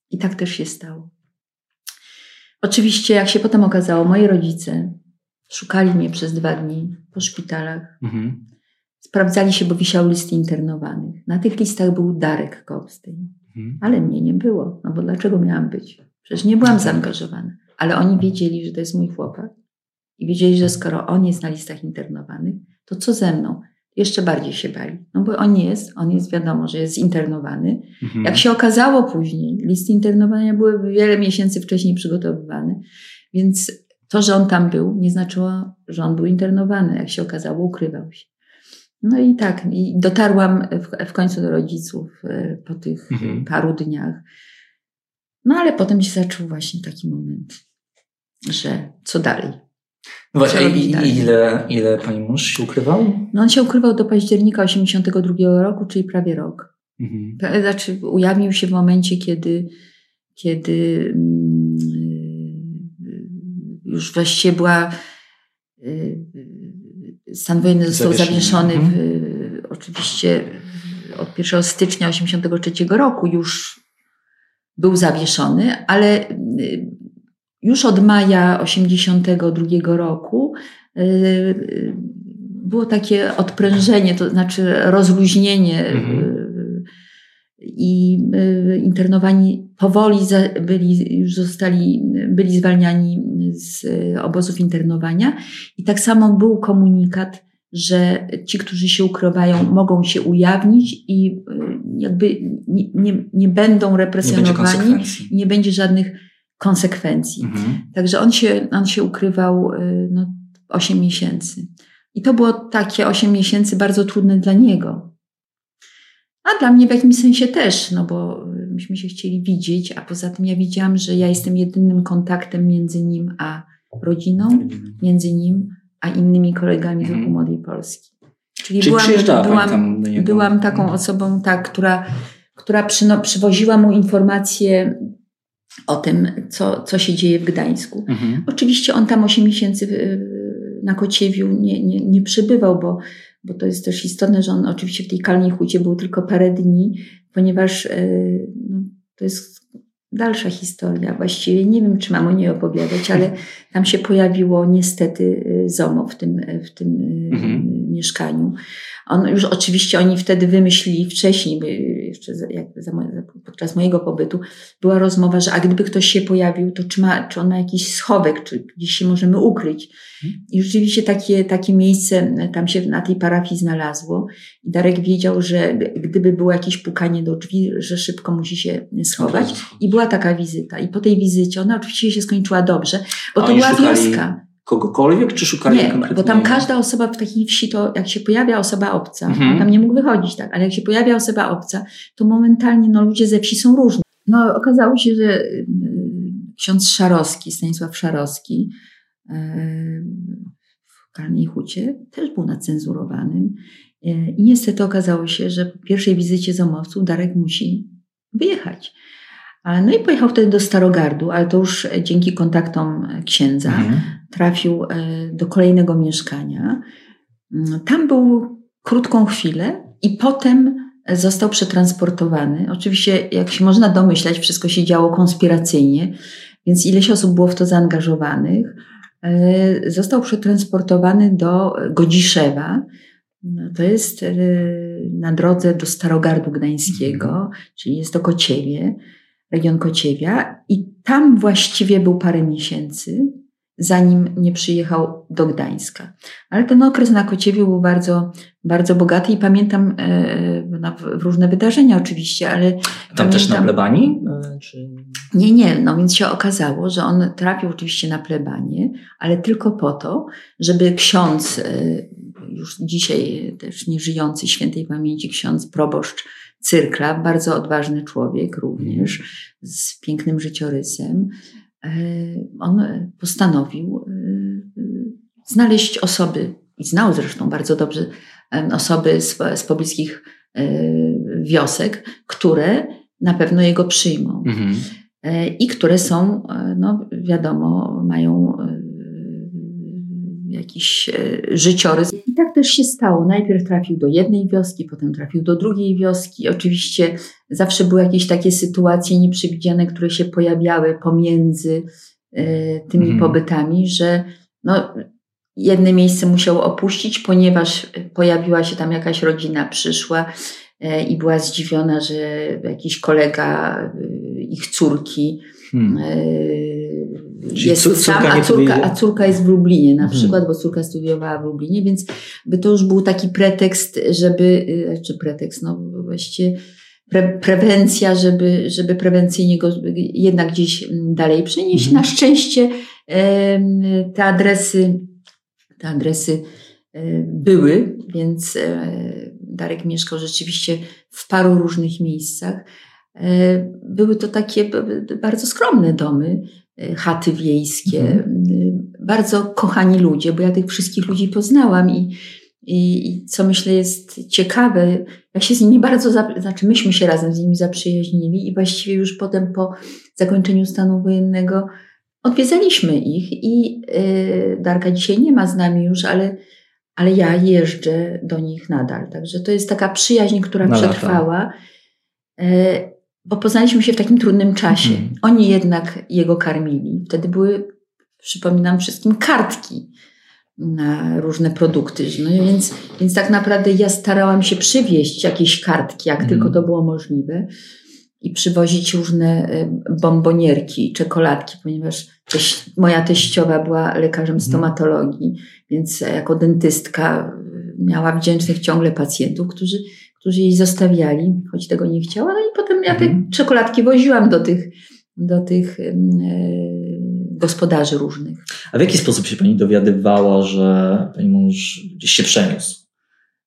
I tak też się stało. Oczywiście, jak się potem okazało, moi rodzice szukali mnie przez dwa dni po szpitalach. Mhm. Sprawdzali się, bo wisiał listy internowanych. Na tych listach był Darek Kopstein. Mhm. Ale mnie nie było, no bo dlaczego miałam być? Przecież nie byłam zaangażowana. Ale oni wiedzieli, że to jest mój chłopak. I wiedzieli, że skoro on jest na listach internowanych, to co ze mną? Jeszcze bardziej się bali. No bo on jest, on jest wiadomo, że jest internowany. Mhm. Jak się okazało później, listy internowania były wiele miesięcy wcześniej przygotowywane, więc to, że on tam był, nie znaczyło, że on był internowany. Jak się okazało, ukrywał się. No i tak, i dotarłam w, w końcu do rodziców e, po tych mhm. paru dniach. No ale potem się zaczął właśnie taki moment, że co dalej? No właśnie, i, dalej? ile, ile pani mąż się ukrywał? No on się ukrywał do października 82 roku, czyli prawie rok. Mhm. Znaczy ujawnił się w momencie, kiedy, kiedy mm, już właściwie była y, Stan wojenny został zawieszony w, mhm. oczywiście od 1 stycznia 1983 roku już był zawieszony, ale y, już od maja 1982 roku y, było takie odprężenie, to znaczy rozluźnienie mhm. Y, i internowani powoli byli, już zostali, byli zwalniani z obozów internowania. I tak samo był komunikat, że ci, którzy się ukrywają, mogą się ujawnić i jakby nie, nie, nie będą represjonowani, nie nie będzie żadnych konsekwencji. Mhm. Także on się, on się ukrywał no, 8 miesięcy. I to było takie 8 miesięcy bardzo trudne dla niego. A dla mnie w jakimś sensie też, no bo myśmy się chcieli widzieć, a poza tym ja widziałam, że ja jestem jedynym kontaktem między nim a rodziną, między nim a innymi kolegami z mhm. Młodej Polski. Czyli, Czyli byłam, byłam, byłam taką mhm. osobą, tak, która, która przyno, przywoziła mu informacje o tym, co, co się dzieje w Gdańsku. Mhm. Oczywiście on tam 8 miesięcy na Kociewiu nie, nie, nie przybywał, bo, bo to jest też istotne, że on oczywiście w tej Kalnej Hucie był tylko parę dni, ponieważ e, no, to jest dalsza historia. Właściwie nie wiem, czy mam o niej opowiadać, ale tam się pojawiło niestety e, ZOMO w tym, w tym e, mhm. Mieszkaniu. On już oczywiście oni wtedy wymyślili wcześniej, jeszcze za, podczas mojego pobytu, była rozmowa, że a gdyby ktoś się pojawił, to czy, ma, czy on ma jakiś schowek, czy gdzieś się możemy ukryć. I rzeczywiście takie, takie miejsce tam się na tej parafii znalazło. I Darek wiedział, że gdyby było jakieś pukanie do drzwi, że szybko musi się schować. I była taka wizyta. I po tej wizycie, ona oczywiście się skończyła dobrze, bo to była szukali... wioska kogokolwiek, czy szukali Nie, bo tam każda osoba w takiej wsi, to jak się pojawia osoba obca, mhm. tam nie mógł wychodzić, tak, ale jak się pojawia osoba obca, to momentalnie no, ludzie ze wsi są różni. No okazało się, że y, ksiądz Szarowski, Stanisław Szarowski y, w Karnej Hucie też był nacenzurowanym y, i niestety okazało się, że po pierwszej wizycie zomowców Darek musi wyjechać. No i pojechał wtedy do Starogardu, ale to już dzięki kontaktom księdza. Mhm trafił e, do kolejnego mieszkania. Mm, tam był krótką chwilę i potem został przetransportowany. Oczywiście, jak się można domyślać, wszystko się działo konspiracyjnie, więc ileś osób było w to zaangażowanych. E, został przetransportowany do Godziszewa. No, to jest e, na drodze do Starogardu Gdańskiego, mhm. czyli jest to Kociewie, region Kociewia. I tam właściwie był parę miesięcy zanim nie przyjechał do Gdańska. Ale ten okres na Kociewiu był bardzo, bardzo bogaty i pamiętam e, w różne wydarzenia oczywiście, ale... Tam pamiętam, też na plebanii? E, czy... Nie, nie, no więc się okazało, że on trafił oczywiście na plebanie, ale tylko po to, żeby ksiądz, e, już dzisiaj też nieżyjący świętej pamięci ksiądz proboszcz Cyrkla, bardzo odważny człowiek również, z pięknym życiorysem, E, on postanowił e, znaleźć osoby, i znał zresztą bardzo dobrze osoby z, z pobliskich e, wiosek, które na pewno jego przyjmą. Mhm. I które są, no wiadomo, mają jakiś życiorys. I tak też się stało. Najpierw trafił do jednej wioski, potem trafił do drugiej wioski. Oczywiście zawsze były jakieś takie sytuacje nieprzewidziane, które się pojawiały pomiędzy e, tymi mhm. pobytami, że no, jedne miejsce musiał opuścić, ponieważ pojawiła się tam jakaś rodzina, przyszła e, i była zdziwiona, że jakiś kolega e, ich córki hmm jest sam, a córka, a córka jest w Lublinie na mhm. przykład, bo córka studiowała w Lublinie, więc by to już był taki pretekst, żeby, y, czy pretekst, no właściwie pre, prewencja, żeby, żeby prewencyjnie go jednak gdzieś dalej przenieść. Mhm. Na szczęście te adresy, te adresy e, były, więc e, Darek mieszkał rzeczywiście w paru różnych miejscach. E, były to takie bardzo skromne domy, chaty wiejskie, mhm. Y, bardzo kochani ludzie, bo ja tych wszystkich ludzi poznałam i, i, i, co myślę jest ciekawe, ja się z nimi bardzo, znaczy myśmy się razem z nimi zaprzyjaźnili i właściwie już potem po zakończeniu stanu wojennego odwiedzaliśmy ich i y, Darka dzisiaj nie ma z nami już, ale, ale ja jeżdżę do nich nadal. Także to jest taka przyjaźń, która Na przetrwała. Y, bo poznaliśmy się w takim trudnym czasie. Mhm. Oni jednak jego karmili. Wtedy były, przypominam wszystkim, kartki. na różne produkty. No więc, więc tak naprawdę ja starałam się przywieźć jakieś kartki, jak tylko to było możliwe i przywozić różne bombonierki, czekoladki, ponieważ teś, moja teściowa była lekarzem stomatologii, więc jako dentystka miała wdzięcznych ciągle pacjentów, którzy, którzy jej zostawiali, choć tego nie chciała. No i potem ja te mhm. czekoladki woziłam do tych, do tych e, gospodarzy różnych. A w jaki sposób się pani dowiadywała, że pani mąż gdzieś się przeniósł?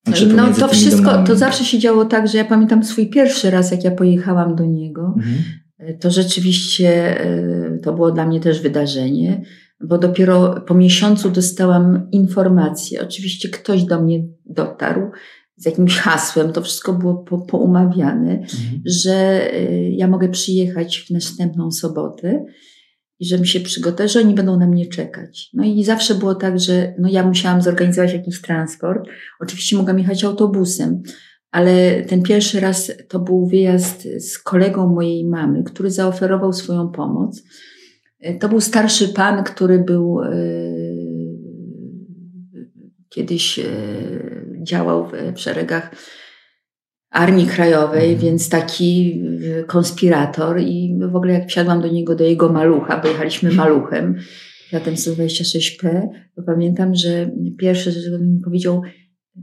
Znaczy, no to wszystko, domami? to zawsze się działo tak, że ja pamiętam swój pierwszy raz, jak ja pojechałam do niego. Mhm. E, to rzeczywiście e, to było dla mnie też wydarzenie bo dopiero po miesiącu dostałam informację. Oczywiście ktoś do mnie dotarł z jakimś hasłem, to wszystko było po, poumawiane, mhm. że y, ja mogę przyjechać w następną sobotę i żebym się przygotowała, że oni będą na mnie czekać. No i zawsze było tak, że no ja musiałam zorganizować jakiś transport. Oczywiście mogłam jechać autobusem, ale ten pierwszy raz to był wyjazd z kolegą mojej mamy, który zaoferował swoją pomoc. To był starszy pan, który był e, kiedyś e, działał w szeregach Armii Krajowej, mhm. więc taki e, konspirator i w ogóle jak wsiadłam do niego, do jego malucha, bo jechaliśmy maluchem, Fiatem 126P, to pamiętam, że pierwsze, że on mi powiedział,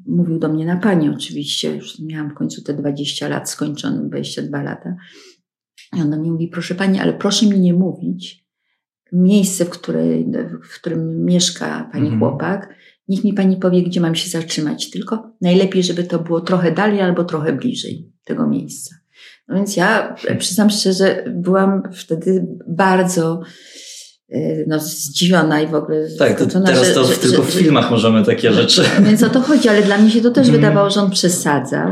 mówił do mnie na pani oczywiście, już miałam w końcu te 20 lat skończone, 22 lata. I on do mnie mówi, proszę pani, ale proszę mi nie mówić, miejsce, w, której, w którym mieszka pani mhm. chłopak, niech mi pani powie, gdzie mam się zatrzymać. Tylko najlepiej, żeby to było trochę dalej albo trochę bliżej tego miejsca. No więc ja przyznam szczerze, byłam wtedy bardzo e, no, zdziwiona i w ogóle. Tak, to teraz to że, tylko że, w filmach że, możemy takie rzeczy. Więc o to chodzi, ale dla mnie się to też mm. wydawało, że on przesadzał.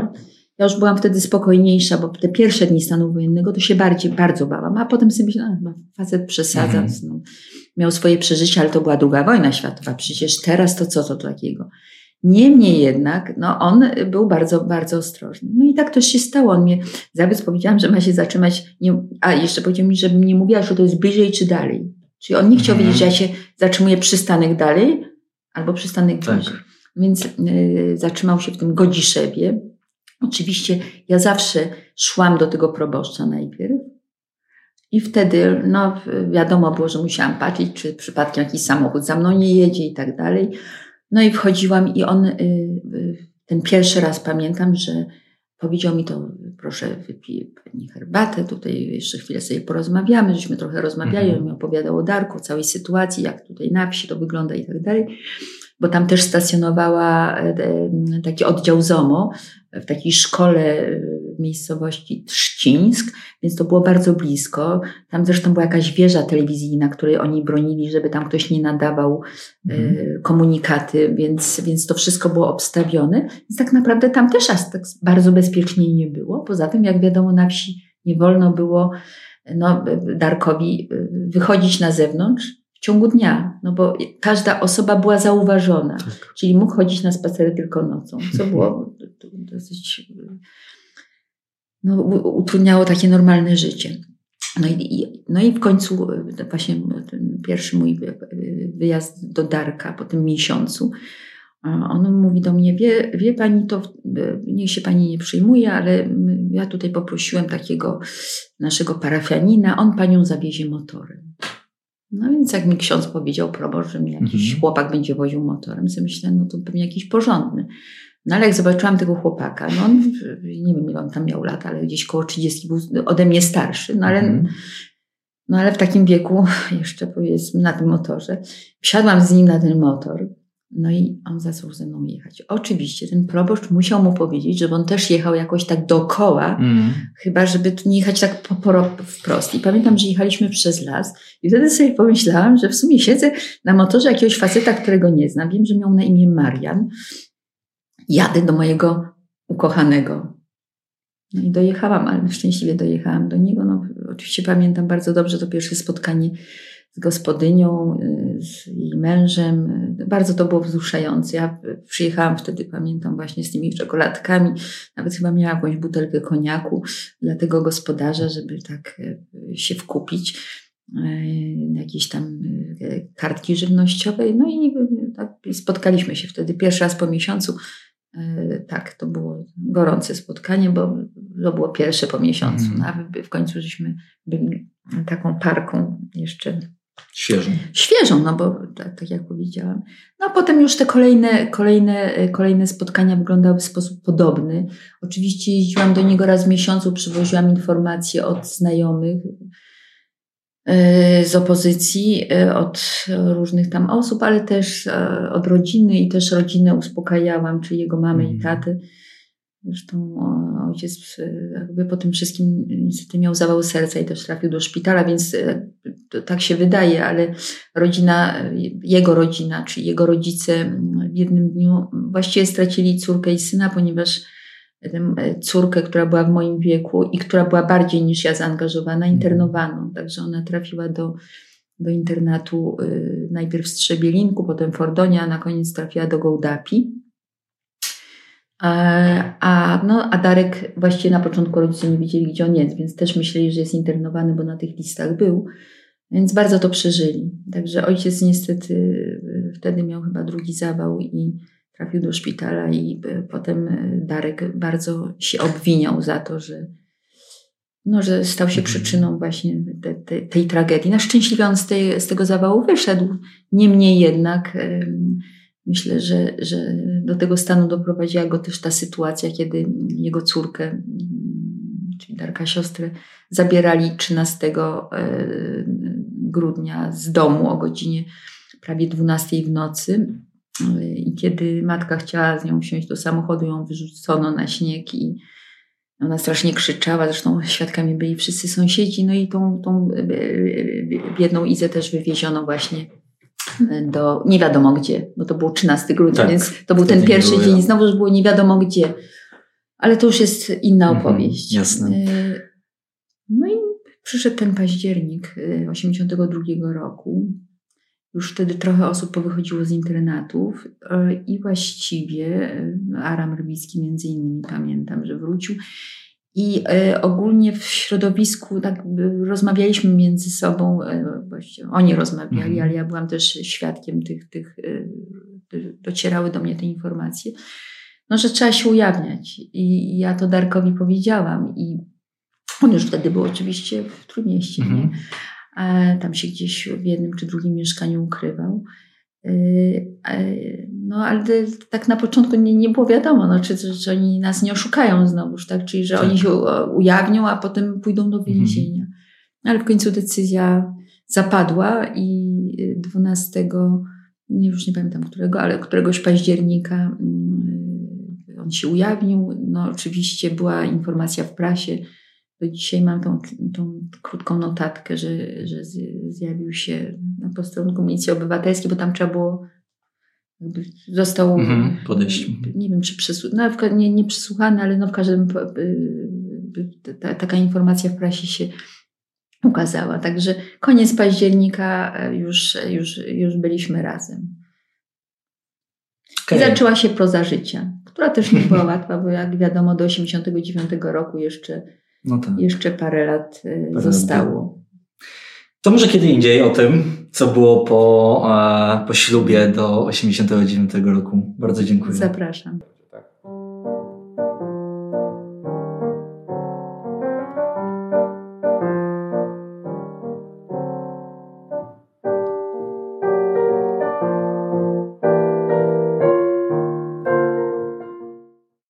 Ja już byłam wtedy spokojniejsza, bo te pierwsze dni stanu wojennego to się bardziej, bardzo bałam, a potem sobie myślałam, no, facet przesadza, no, miał swoje przeżycia, ale to była druga wojna światowa, przecież teraz to co to takiego. Niemniej jednak, no on był bardzo, bardzo ostrożny. No i tak też się stało. On mnie, zabiec powiedziałam, że ma się zatrzymać, nie, a jeszcze powiedział mi, żebym nie mówiła, że to jest bliżej czy dalej. Czyli on nie chciał mhm. wiedzieć, że ja się zatrzymuję przystanek dalej albo przystanek tak. bliżej. Więc y, zatrzymał się w tym Godziszewie, Oczywiście ja zawsze szłam do tego proboszcza najpierw i wtedy, no wiadomo było, że musiałam patrzeć, czy przypadkiem jakiś samochód za mną nie jedzie i tak dalej. No i wchodziłam i on, y, y, ten pierwszy raz pamiętam, że powiedział mi to, proszę wypij pani herbatę, tutaj jeszcze chwilę sobie porozmawiamy, żeśmy trochę rozmawiali, mhm. on mi opowiadał o Darku, o całej sytuacji, jak tutaj na wsi to wygląda i tak dalej bo tam też stacjonowała e, taki oddział ZOMO w takiej szkole e, miejscowości Trzcińsk, więc to było bardzo blisko. Tam zresztą była jakaś wieża telewizyjna, której oni bronili, żeby tam ktoś nie nadawał mm. komunikaty, więc, więc to wszystko było obstawione. Więc tak naprawdę tam też aż tak bardzo bezpiecznie nie było. Poza tym, jak wiadomo, na wsi nie wolno było no, Darkowi wychodzić na zewnątrz, w ciągu dnia, no bo każda osoba była zauważona, tak. czyli mógł chodzić na spacery tylko nocą, co było dosyć, no, utrudniało takie normalne życie. No i, no i w końcu właśnie ten pierwszy mój wyjazd do Darka po tym miesiącu, on mówi do mnie, wie, wie pani to, niech się pani nie przyjmuje, ale ja tutaj poprosiłem takiego naszego parafianina, on panią zawiezie motorem. No więc jak mi ksiądz powiedział proboszcz, że mi jakiś mhm. chłopak będzie woził motorem, sobie myślałem, no to pewnie jakiś porządny. No ale jak zobaczyłam tego chłopaka, no on, nie wiem ile on tam miał lat, ale gdzieś koło 30 był ode mnie starszy, no ale, mhm. no ale w takim wieku jeszcze powiedzmy na tym motorze. Wsiadłam z nim na ten motor no i on zaczął ze mną jechać. Oczywiście ten proboszcz musiał mu powiedzieć, żeby on też jechał jakoś tak dookoła, mm. chyba żeby tu nie jechać tak po, po, wprost. I pamiętam, że jechaliśmy przez las i wtedy sobie pomyślałam, że w sumie siedzę na motorze jakiegoś faceta, którego nie znam. Wiem, że miał na imię Marian. Jadę do mojego ukochanego. No i dojechałam, ale szczęśliwie dojechałam do niego. No, oczywiście pamiętam bardzo dobrze to pierwsze spotkanie z gospodynią, y, z jej mężem. Bardzo to było wzruszające. Ja przyjechałam wtedy, pamiętam, właśnie z tymi czekoladkami. Nawet chyba miałam jakąś butelkę koniaku dla tego gospodarza, żeby tak y, się wkupić. Y, jakieś tam kartki żywnościowej. No i tak? Spotkaliśmy się wtedy pierwszy raz po miesiącu. E, tak, to było gorące spotkanie, bo to było pierwsze po miesiącu. Mm. A w końcu żeśmy byli taką parką jeszcze Świeżą. Świeżą, no bo tak, tak, jak powiedziałam. No a potem już te kolejne, kolejne, kolejne spotkania wyglądały w sposób podobny. Oczywiście jeździłam do niego raz w miesiącu, przywoziłam informacje od znajomych e, z opozycji, e, od różnych tam osób, ale też e, od rodziny i też rodzinę uspokajałam, czy jego mamy mm. i mhm. taty Zresztą ojciec jakby po tym wszystkim niestety miał zawał serca i też trafił do szpitala, więc tak się wydaje, ale rodzina, jego rodzina, czy jego rodzice w jednym dniu właściwie stracili córkę i syna, ponieważ córkę, która była w moim wieku i która była bardziej niż ja zaangażowana, internowano. Także ona trafiła do, do internatu najpierw w Strzebielinku, potem w Fordonia, a na koniec trafiła do Gołdapi. A, no, a Darek właściwie na początku rodzice nie wiedzieli, gdzie on jest, więc też myśleli, że jest internowany, bo na tych listach był. Więc bardzo to przeżyli. Także ojciec niestety y, wtedy miał chyba drugi zawał i trafił do szpitala i y, potem y, Darek bardzo się obwiniał za to, że, no, że stał się mhm. przyczyną właśnie te, te, tej tragedii. Na szczęśliwie on z, tej, z tego zawału wyszedł. Niemniej jednak myślę, że, że do tego stanu doprowadziła go też ta sytuacja, kiedy jego córkę, mm, czyli Darka siostrę, zabierali 13 e, grudnia z domu o godzinie prawie 12 w nocy. I kiedy matka chciała z nią wsiąść do samochodu, ją wyrzucono na śnieg i ona strasznie krzyczała, zresztą świadkami byli wszyscy sąsiedzi, no i tą, tą e, e, biedną Izę też wywieziono właśnie do nie wiadomo gdzie, bo to był 13 grudnia, tak, więc to był ten pierwszy dzień i znowu już było nie wiadomo gdzie. Ale to już jest inna mhm, opowieść. jasne. E, no i przyszedł ten październik 82 e, roku. Już wtedy trochę osób powychodziło z internatów e, i właściwie Aram Rybicki między innymi pamiętam, że wrócił i e, ogólnie w środowisku tak rozmawialiśmy między sobą, e, właściwie oni rozmawiali, mhm. ale ja byłam też świadkiem tych, tych, e, docierały do mnie te informacje, no, że trzeba się ujawniać. I ja to Darkowi powiedziałam i on już wtedy był oczywiście w Trójmieście, mhm. nie? Tam się gdzieś w jednym czy drugim mieszkaniu ukrywał. No ale tak na początku nie, nie było wiadomo, no, czy, czy oni nas nie oszukają znowuż, tak? Czyli, że tak. oni się ujawnią, a potem pójdą do mhm. więzienia. Mhm. Ale w końcu decyzja zapadła i 12, nie już nie pamiętam którego, ale któregoś października mm, on się ujawnił. No oczywiście była informacja w prasie. Do dzisiaj mam tą, tą krótką notatkę, że, że zjawił się na posterunku Milicji Obywatelskiej, bo tam trzeba było został mhm, podejść. Nie wiem, czy przesłuchany, no, nie, nie ale no w każdym ta, taka informacja w prasie się ukazała. Także koniec października e, już, już, już byliśmy razem. Okay. I zaczęła się proza życia, która też nie była łatwa, bo jak wiadomo do 89 roku jeszcze, no tak. jeszcze parę lat e, parę zostało. Lat to może kiedy indziej o tym, co było po, e, po ślubie do 89 roku. Bardzo dziękuję. Zapraszam.